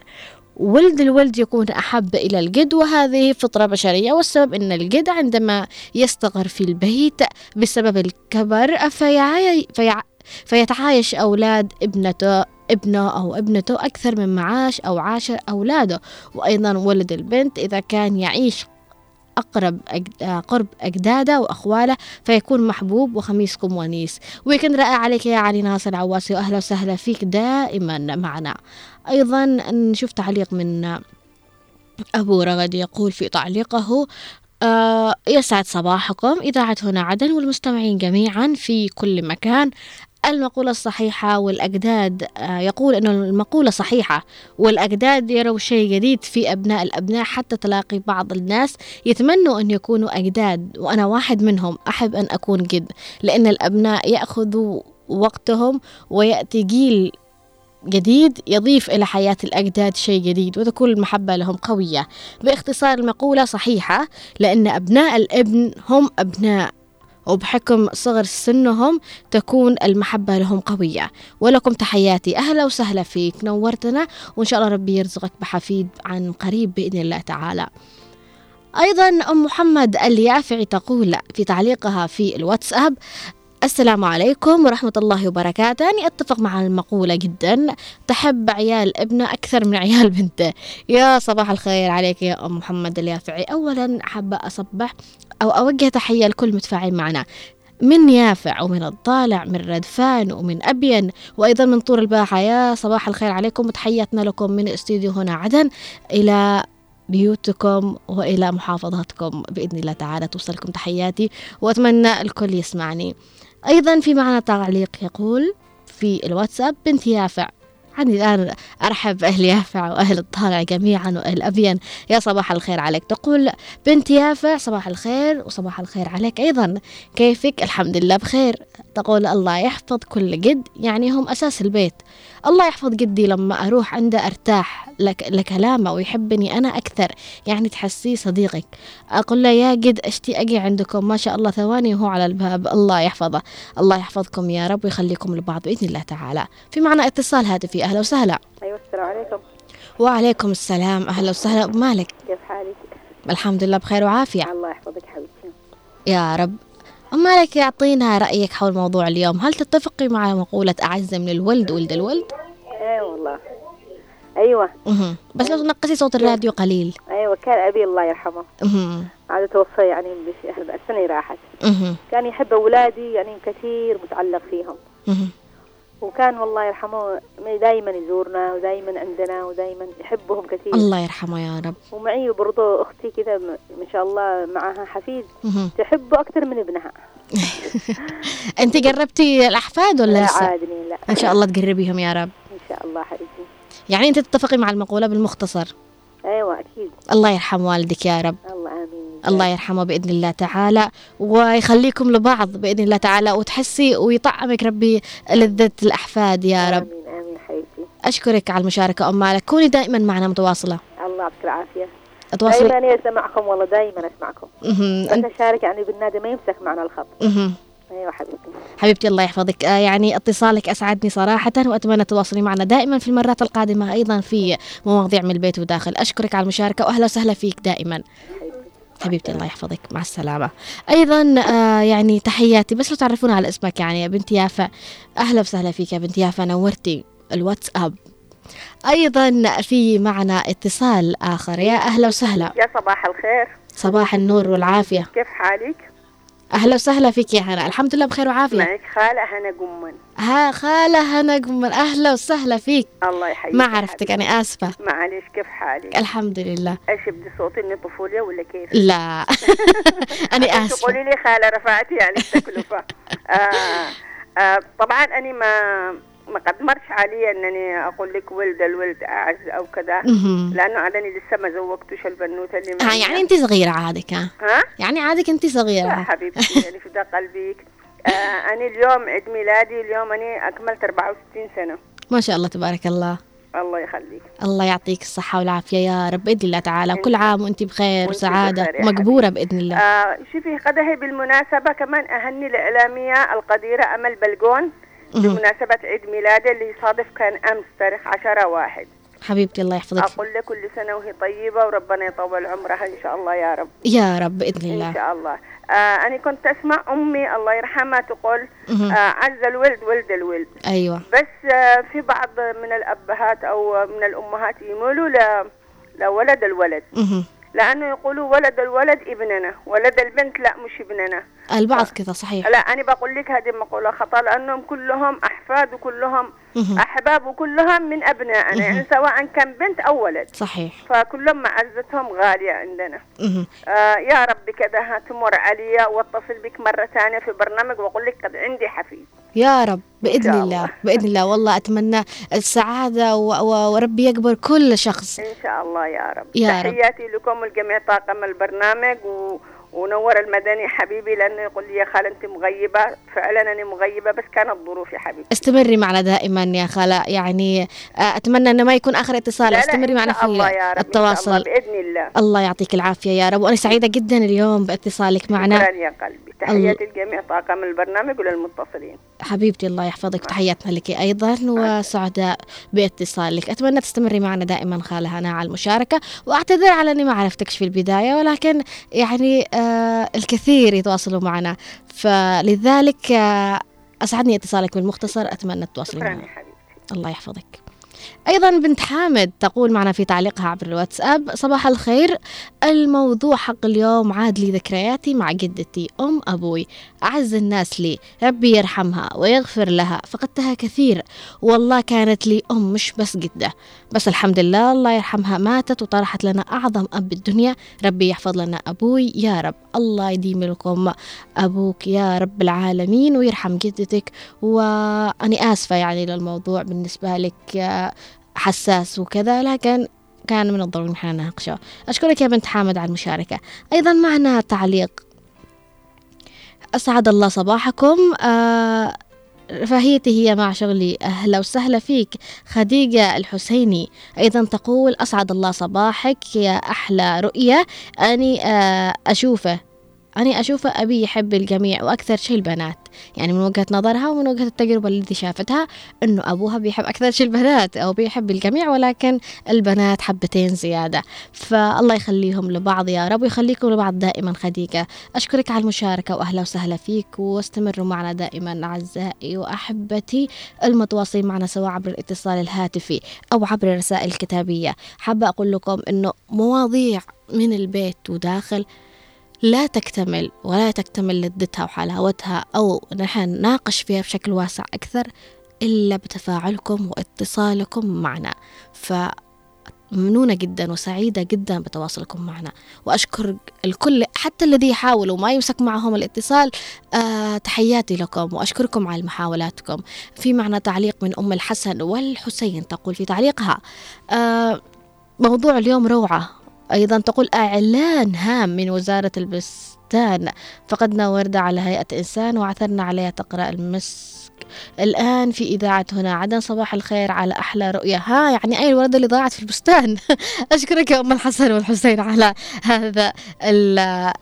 ولد الولد يكون أحب إلى الجد وهذه فطرة بشرية والسبب أن الجد عندما يصطغر في البيت بسبب الكبر فيعي فيع فيتعايش أولاد ابنته ابنه أو ابنته أكثر من معاش أو عاشر أولاده. وأيضا ولد البنت إذا كان يعيش أقرب أجد... قرب أجداده وأخواله فيكون محبوب وخميسكم ونيس. ويكن رائع عليك يا علي ناصر عواسي وأهلا وسهلا فيك دائما معنا. أيضا نشوف تعليق من أبو رغد يقول في تعليقه آه يسعد صباحكم. إذاعة هنا عدن والمستمعين جميعا في كل مكان. المقولة الصحيحة والأجداد آه يقول أن المقولة صحيحة والأجداد يروا شيء جديد في أبناء الأبناء حتى تلاقي بعض الناس يتمنوا أن يكونوا أجداد وأنا واحد منهم أحب أن أكون جد لأن الأبناء يأخذوا وقتهم ويأتي جيل جديد يضيف إلى حياة الأجداد شيء جديد وتكون المحبة لهم قوية. باختصار المقولة صحيحة لأن أبناء الابن هم أبناء وبحكم صغر سنهم تكون المحبة لهم قوية. ولكم تحياتي. أهلا وسهلا فيك. نورتنا. وإن شاء الله ربي يرزقك بحفيد عن قريب بإذن الله تعالى. أيضا أم محمد اليافعي تقول في تعليقها في الواتساب السلام عليكم ورحمة الله وبركاته. أنا أتفق مع المقولة جدا تحب عيال ابنة أكثر من عيال بنته. يا صباح الخير عليك يا أم محمد اليافعي. أولا حابة أصبح أو أوجه تحية لكل متفاعل معنا. من يافع ومن الطالع من ردفان ومن أبين وأيضا من طور الباحة. يا صباح الخير عليكم وتحياتنا لكم من استديو هنا عدن إلى بيوتكم وإلى محافظاتكم. بإذن الله تعالى توصلكم تحياتي وأتمنى الكل يسمعني. أيضا في معنا تعليق يقول في الواتساب بنت يافع. يعني الآن أرحب بأهل يافع وأهل الطالع جميعا وأهل أبين يا صباح الخير عليك. تقول بنت يافع صباح الخير وصباح الخير عليك. أيضا كيفك؟ الحمد لله بخير. تقول الله يحفظ كل جد يعني هم أساس البيت. الله يحفظ جدي لما أروح عنده أرتاح لك لكلامه ويحبني أنا أكثر. يعني تحسيه صديقك. أقول له يا جد أشتي أجي عندكم. ما شاء الله ثواني وهو على الباب. الله يحفظه. الله يحفظكم يا رب ويخليكم لبعض بإذن الله تعالى. في معنا اتصال هاتفي. أهلا وسهلا. أيوه السلام عليكم. وعليكم السلام. أهلا وسهلا. مالك؟ كيف حالك؟ الحمد لله بخير وعافية. الله يحفظك حبيبتي. يا رب. مالك يعطينا رأيك حول موضوع اليوم هل تتفقي مع مقولة أعز من الولد ولد الولد؟ اي والله أيوه مهم. بس لو تنقصي صوت الراديو قليل أيوه كان أبي الله يرحمه. عاد توفى يعني السنة راحت مهم. كان يحب أولادي يعني كثير متعلق فيهم مهم. وكان والله يرحمه دائما يزورنا ودائما عندنا ودائما يحبهم كثير. الله يرحمه يا رب. ومعي برضو أختي كذا ما شاء الله معها حفيد. تحبه أكثر من ابنها. أنت قربتي الأحفاد ولا لا لسه؟ عادني لا. إن شاء الله تقربيهم يا رب. إن شاء الله حبيبتي. يعني أنت تتفقي مع المقولة بالمختصر؟ أيوه أكيد. الله يرحم والدك يا رب. الله الله يرحمه بإذن الله تعالى ويخليكم لبعض بإذن الله تعالى وتحسي ويطعمك ربي لذة الأحفاد يا رب. آمين آمين حبيبتي. أشكرك على المشاركة أم مالك. كوني دائما معنا متواصلة. الله يعطيك العافية. أتواصل. دائما أسمعكم والله دائما أسمعكم. بس أنت اشارك يعني بالنادي ما يمسك معنا الخط. مهم. أيوه حبيبتي. حبيبتي الله يحفظك. آه يعني اتصالك أسعدني صراحة وأتمنى تواصلي معنا دائما في المرات القادمة أيضا في مواضيع من البيت وداخل. أشكرك على المشاركة وأهلا وسهلا فيك دائما. حبيبتي. الله يحفظك. مع السلامة. أيضا آه يعني تحياتي. بس لو تعرفونا على اسمك يعني يا بنت يافا. أهلا وسهلا فيك يا بنت يافا. نورتي الواتساب. أيضا في معنا اتصال آخر. يا أهلا وسهلا. يا صباح الخير. صباح النور والعافية. كيف حالك؟ أهلا وسهلا فيك يا هنا الحمد لله بخير وعافية. معك خالة هنا قمن ها خالة هنا قمر أهلا وسهلا فيك. الله يحييك ما عرفتك. أنا آسفة. معلش كيف حالك؟ الحمد لله. إيش بدي صوتي إني طفولة ولا كيف؟ لا. أنا آسفة. تقولي لي خالة رفعتي يعني التكلفة آه آه طبعا أنا ما ما قد مرش علي إنني أقول لك ولد الولد أعز أو كذا. لأنه عادني لسه ما زوجتش البنوتة اللي آه يعني أنت صغيرة عادك ها؟ ها؟ يعني عادك أنت لا صغيرة حبيبتي يعني في ده قلبك آه أنا اليوم عيد ميلادي اليوم أنا أكملت 64 سنة. ما شاء الله تبارك الله. الله يخليك. الله يعطيك الصحة والعافية يا رب بإذن الله تعالى. وكل عام وأنت بخير وسعادة مقبورة بإذن الله. آه شوفي قد هي بالمناسبة كمان أهني الإعلامية القديرة أمل بلقون. بمناسبة عيد ميلادي اللي يصادف كان أمس تاريخ عشرة واحد. حبيبتي الله يحفظك. أقول لك كل سنة وهي طيبة وربنا يطول عمرها إن شاء الله يا رب. يا رب بإذن إن الله شاء الله. آه أنا كنت أسمع أمي الله يرحمها تقول. آه عز الولد ولد الولد. أيوه. بس آه في بعض من الأبهات أو من الأمهات يميلوا لولد الولد. مهم. لأنه يقولوا ولد الولد ابننا ولد البنت لا مش ابننا. البعض كذا صحيح. لا أنا بقول لك هذه مقولة خطأ لأنهم كلهم أحفاد وكلهم. أحباب وكلهم من أبنائنا يعني سواء كان بنت أو ولد. صحيح. فكلهم معزتهم غالية عندنا. آه يا رب كذا تمر علي وأتصل بك مرة ثانية في برنامج وأقول لك قد عندي حفيد. يا رب بإذن شاء الله بإذن الله. والله أتمنى السعادة و- و- وربي يقبل كل شخص. إن شاء الله يا رب. يا رب. تحياتي لكم ولجميع طاقم البرنامج و... ونور المدني حبيبي لأنه يقول لي يا خال أنت مغيبة. فعلا أنا مغيبة بس كانت ظروفي حبيبي. استمري معنا دائما يا خالة. يعني آه، أتمنى أنه ما يكون آخر اتصال. لا استمري معنا شاء الله يا في رب التواصل الله بإذن الله. الله يعطيك العافية يا رب. وأنا سعيدة جدا اليوم باتصالك معنا. شكرا يا قلبي. تحياتي لجميع طاقم البرنامج وللمتصلين. حبيبتي الله يحفظك تحياتنا لك أيضا وسعداء باتصالك. أتمنى تستمري معنا دائما خالة هنا على المشاركة وأعتذر على أني ما عرفتك في البداية ولكن يعني آه الكثير يتواصلوا معنا. فلذلك آه أسعدني اتصالك بالمختصر أتمنى تتواصلي معنا. الله يحفظك. أيضا بنت حامد تقول معنا في تعليقها عبر الواتساب صباح الخير. الموضوع حق اليوم عاد لي ذكرياتي مع جدتي أم أبوي. أعز الناس لي ربي يرحمها ويغفر لها فقدتها كثير. والله كانت لي أم مش بس جدة. بس الحمد لله الله يرحمها ماتت وطرحت لنا أعظم أب بالدنيا ربي يحفظ لنا أبوي يا رب. الله يديم لكم أبوك يا رب العالمين ويرحم جدتك. وأني آسفة يعني للموضوع بالنسبة لك آه، حساس وكذا لكن كان من الضروري نحن نناقشه. أشكرك يا بنت حامد على المشاركة. أيضا معنا تعليق. أسعد الله صباحكم. آه رفاهيتي هي مع شغلي. أهلا وسهلا فيك خديجة الحسيني. أيضا تقول أسعد الله صباحك. يا أحلى رؤية. أني آه أشوفه. أنا أشوفه أبي يحب الجميع وأكثر شيء البنات. يعني من وجهة نظرها ومن وجهة التجربة التي شافتها أنه أبوها بيحب أكثر شيء البنات أو بيحب الجميع ولكن البنات حبتين زيادة. فالله يخليهم لبعض يا رب ويخليكم لبعض دائما خديجة. أشكرك على المشاركة وأهلا وسهلا فيك واستمروا معنا دائما أعزائي وأحبتي المتواصلين معنا سواء عبر الاتصال الهاتفي أو عبر الرسائل الكتابية. حابة أقول لكم أنه مواضيع من البيت وداخل لا تكتمل ولا تكتمل لذتها وحلاوتها أو نحن نناقش فيها بشكل واسع أكثر إلا بتفاعلكم واتصالكم معنا. فممنونة جدا وسعيدة جدا بتواصلكم معنا. وأشكر الكل حتى الذي يحاول وما يمسك معهم الاتصال آه تحياتي لكم وأشكركم على محاولاتكم. في معنا تعليق من أم الحسن والحسين تقول في تعليقها آه موضوع اليوم روعة. أيضا تقول إعلان هام من وزارة البستان. فقدنا وردة على هيئة إنسان وعثرنا عليها تقرأ المسك. الآن في إذاعة هنا. عدن صباح الخير على أحلى رؤية. ها يعني أي الوردة اللي ضاعت في البستان. أشكرك يا أم الحسن والحسين على هذا ال-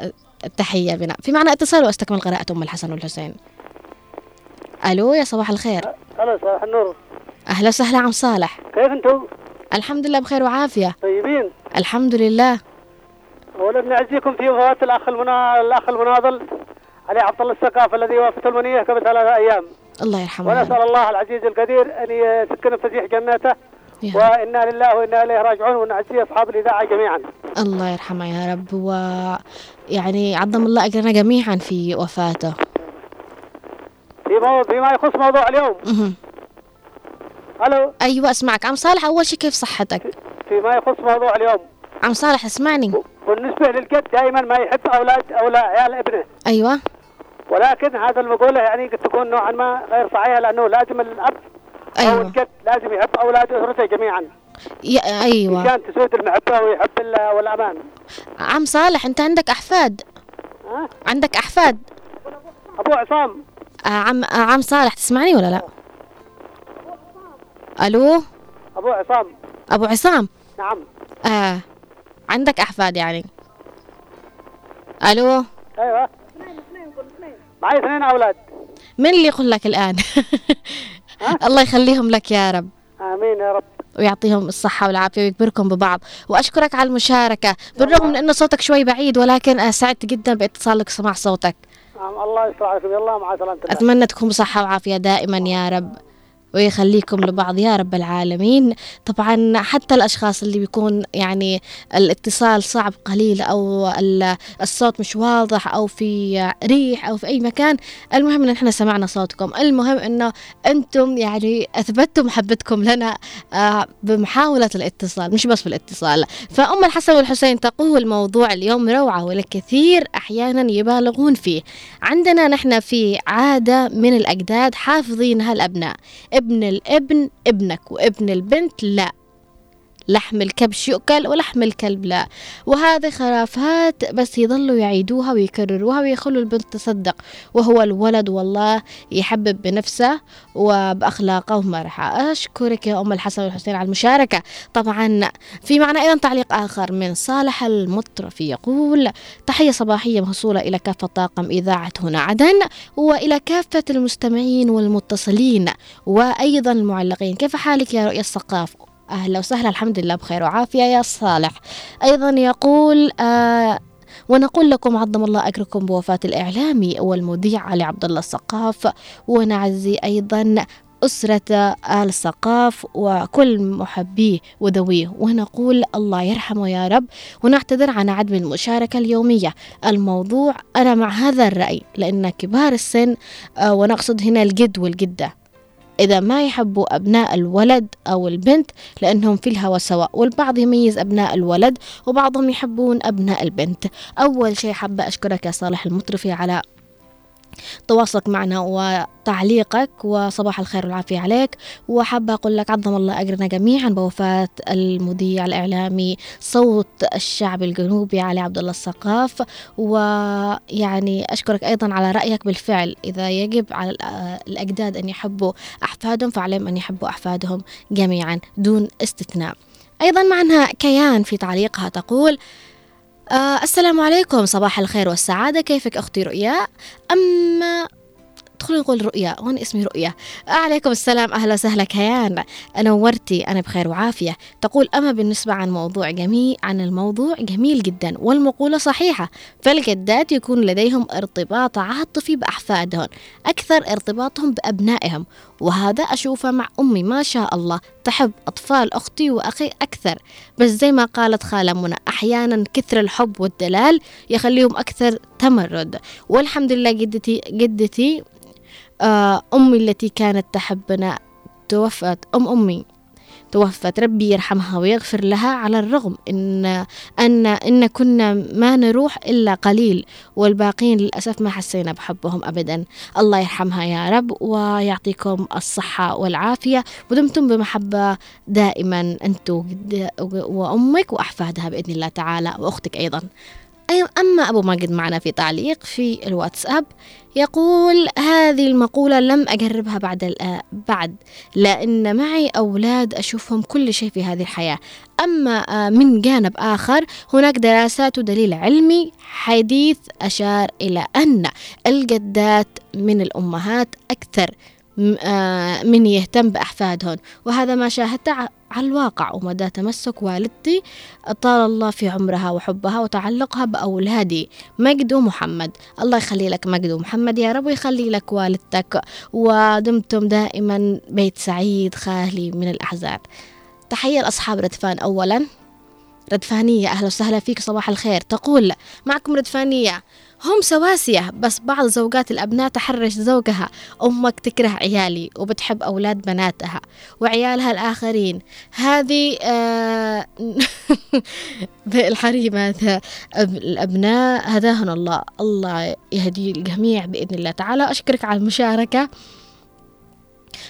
التحية بنا. في معنى اتصال وأستكمل قراءة أم الحسن والحسين. ألو يا صباح الخير. هلا صباح النور. أهلا وسهلا عم صالح. كيف أنتم؟ الحمد لله بخير وعافية. طيبين؟ الحمد لله. أولا بنعزيكم في وفاة الأخ المنا... الأخ المناضل علي عبد الله الثقافة الذي وافته المنية قبل ثلاثة أيام. الله يرحمه. ونسأل الله العزيز القدير أن يسكن فسيح جناته يا. وإنا لله وإنا إليه راجعون. ونعزي أصحاب الإذاعة جميعا. الله يرحمه يا رب. ويعني عظم الله أجرنا جميعا في وفاته. فيما يخص موضوع اليوم. ألو؟ أيوة أسمعك. عم صالح أول شيء كيف صحتك؟ فيما يخص موضوع اليوم. عم صالح اسمعني. بالنسبة للجد دائما ما يحب أولاد أو لا عيال ابنه أيوة. ولكن هذا المقولة يعني قد تكون نوعا ما غير صحيحة لأنه لازم الأب أو أيوة. الجد لازم يحب أولاد أسرته جميعا. يا أيوة. عشان تسود المحبة ويحب ال- والأمان. عم صالح أنت عندك أحفاد؟ ها؟ عندك أحفاد؟ أبو عصام. آه عم آه عم صالح تسمعني ولا لا؟ ألو؟ أبو عصام. أبو عصام. نعم. آه. عندك أحفاد يعني؟ ألو؟ أيوة. معي اثنين أولاد. من اللي يقول لك الآن؟ الله يخليهم لك يا رب. آمين يا رب. ويعطيهم الصحة والعافية ويكبركم ببعض. وأشكرك على المشاركة. بالرغم من أنه صوتك شوي بعيد ولكن آه، سعدت جدا باتصالك وسماع صوتك. نعم الله يستر عليكم يلا مع الله. أتمنى تكون بصحة وعافية دائما يا رب. ويخليكم لبعض يا رب العالمين. طبعا حتى الأشخاص اللي بيكون يعني الاتصال صعب قليل أو ال- الصوت مش واضح أو في ريح أو في أي مكان المهم إن إحنا سمعنا صوتكم. المهم إنه أنتم يعني أثبتوا محبتكم لنا آه، بمحاولة الاتصال مش بس بالاتصال فأم الحسن والحسين تقول موضوع اليوم روعة والكثير أحيانا يبالغون فيه. عندنا نحن في عادة من الأجداد حافظينها الأبناء ابن الابن ابنك وابن البنت لا. لحم الكبش يؤكل ولحم الكلب لا. وهذه خرافات بس يضلوا يعيدوها ويكرروها ويخلوا البنت تصدق. وهو الولد والله يحبب بنفسه وبأخلاقه ومرحة أشكرك يا أم الحسن والحسين على المشاركة. طبعا في معنا أيضا تعليق آخر من صالح المطرفي يقول تحية صباحية موصولة إلى كافة طاقم إذاعة هنا عدن وإلى كافة المستمعين والمتصلين وأيضا المعلقين. كيف حالك يا رؤية الثقاف أهلا وسهلا الحمد لله بخير وعافية يا صالح. أيضا يقول آه ونقول لكم عظم الله أجركم بوفاة الإعلامي والمذيع علي عبد الله الثقاف ونعزي أيضا أسرة آل الثقاف وكل محبيه وذويه ونقول الله يرحمه يا رب. ونعتذر عن عدم المشاركة اليومية. الموضوع أنا مع هذا الرأي لأن كبار السن آه، ونقصد هنا الجد والجدة. إذا ما يحبوا أبناء الولد أو البنت لأنهم في الهوى سواء والبعض يميز أبناء الولد وبعضهم يحبون أبناء البنت. أول شيء حابة أشكرك يا صالح المطرفي على تواصلك معنا وتعليقك وصباح الخير والعافية عليك. وحابة أقول لك عظم الله أجرنا جميعا بوفاة المذيع الإعلامي صوت الشعب الجنوبي علي عبد الله الثقاف ويعني أشكرك أيضا على رأيك بالفعل. إذا يجب على الأ- الأجداد أن يحبوا أحفادهم فعليهم أن يحبوا أحفادهم جميعا دون استثناء. أيضا معنا كيان في تعليقها تقول آه السلام عليكم صباح الخير والسعادة. كيفك أختي رؤيا أما ادخلي نقول رؤيا وأنا اسمي رؤيا. عليكم السلام أهلا وسهلا كيان. نورتي أنا بخير وعافية. تقول أما بالنسبة عن موضوع جميل عن الموضوع جميل جدا والمقولة صحيحة فالجدات يكون لديهم ارتباط عاطفي بأحفادهم أكثر ارتباطهم بأبنائهم وهذا أشوفه مع أمي ما شاء الله تحب أطفال أختي وأخي أكثر. بس زي ما قالت خالة منى أحيانا كثر الحب والدلال يخليهم أكثر تمرد. والحمد لله جدتي جدتي أمي التي كانت تحبنا. توفت أم أمي. توفت. ربي يرحمها ويغفر لها على الرغم إن أن إن كنا ما نروح إلا قليل والباقين للأسف ما حسينا بحبهم أبدا. الله يرحمها يا رب ويعطيكم الصحة والعافية. ودمتم بمحبة دائما وجد- وأمك وأحفادها بإذن الله تعالى وأختك أيضا. أي- أما أبو ماجد معنا في تعليق في الواتساب يقول هذه المقولة لم أجربها بعد بعد لأن معي أولاد أشوفهم كل شيء في هذه الحياة. أما آه، من جانب آخر هناك دراسات ودليل علمي حديث أشار إلى أن الجدات من الأمهات أكثر آه، من يهتم بأحفادهن. وهذا ما شاهدته على الواقع ومدى تمسك والدتي طال الله في عمرها وحبها وتعلقها بأولادي مجد ومحمد. الله يخلي لك مجد ومحمد يا رب ويخلي لك والدتك. ودمتم دائما بيت سعيد خالي من الأحزان تحية لأصحاب ردفان أولا. ردفانية أهلا وسهلا فيك صباح الخير. تقول معكم ردفانية هم سواسية بس بعض زوجات الأبناء تحرش زوجها. أمك تكره عيالي وبتحب أولاد بناتها وعيالها الآخرين. هذه آه الحريم هذا أب- الأبناء هداهن الله. الله يهدي الجميع بإذن الله تعالى. أشكرك على المشاركة.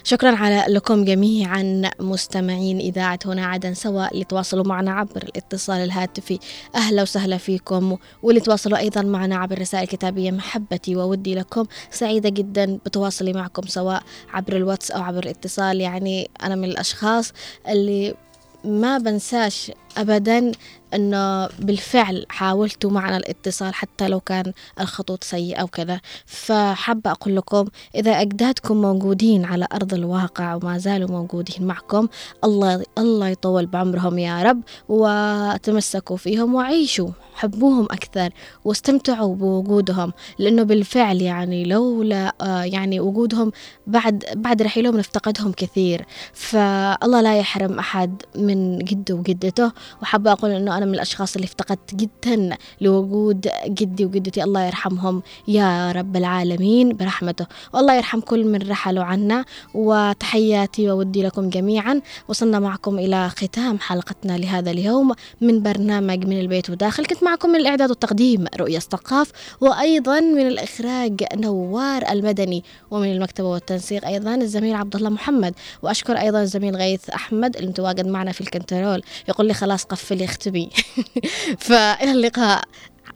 شكرا على لكم جميعا مستمعين إذاعة هنا عدن سواء اللي تواصلوا معنا عبر الاتصال الهاتفي. أهلا وسهلا فيكم واللي تواصلوا أيضا معنا عبر الرسائل الكتابية محبتي وودي لكم. سعيدة جدا بتواصلي معكم سواء عبر الواتس أو عبر الاتصال. يعني أنا من الأشخاص اللي ما بنساش أبدا أنه بالفعل حاولتوا معنا الاتصال حتى لو كان الخطوط سيئة وكذا فحابة أقول لكم إذا أجدادكم موجودين على أرض الواقع وما زالوا موجودين معكم الله الله يطول بعمرهم يا رب وتمسكوا فيهم وعيشوا حبوهم أكثر واستمتعوا بوجودهم. لأنه بالفعل يعني لولا آه، يعني وجودهم بعد بعد رحيلهم نفتقدهم كثير. فالله لا يحرم أحد من جده وجدته. وحابة أقول أنه أنا من الأشخاص اللي افتقدت جدا لوجود جدي وجدتي. الله يرحمهم يا رب العالمين برحمته. والله يرحم كل من رحلوا عنا وتحياتي وودي لكم جميعا. وصلنا معكم إلى ختام حلقتنا لهذا اليوم من برنامج من البيت وداخل. كنت معكم من الإعداد والتقديم رؤية استقاف وأيضا من الإخراج نوار المدني ومن المكتبة والتنسيق أيضا الزميل عبد الله محمد. وأشكر أيضا الزميل غيث أحمد المتواجد معنا في ال control. يقول لي خلاص قفلي اختبي. فإلى اللقاء.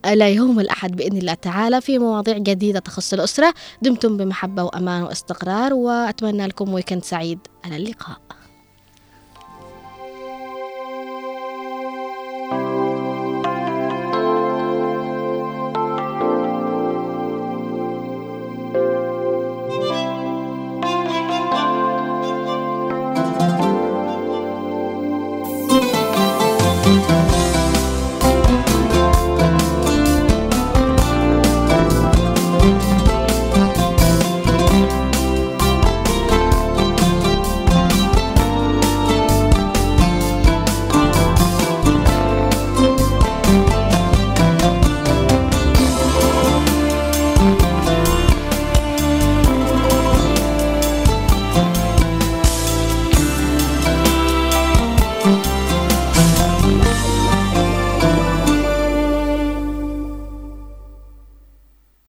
إلى يوم الأحد بإذن الله تعالى في مواضيع جديدة تخص الأسرة. دمتم بمحبة وأمان واستقرار وأتمنى لكم weekend سعيد. إلى اللقاء.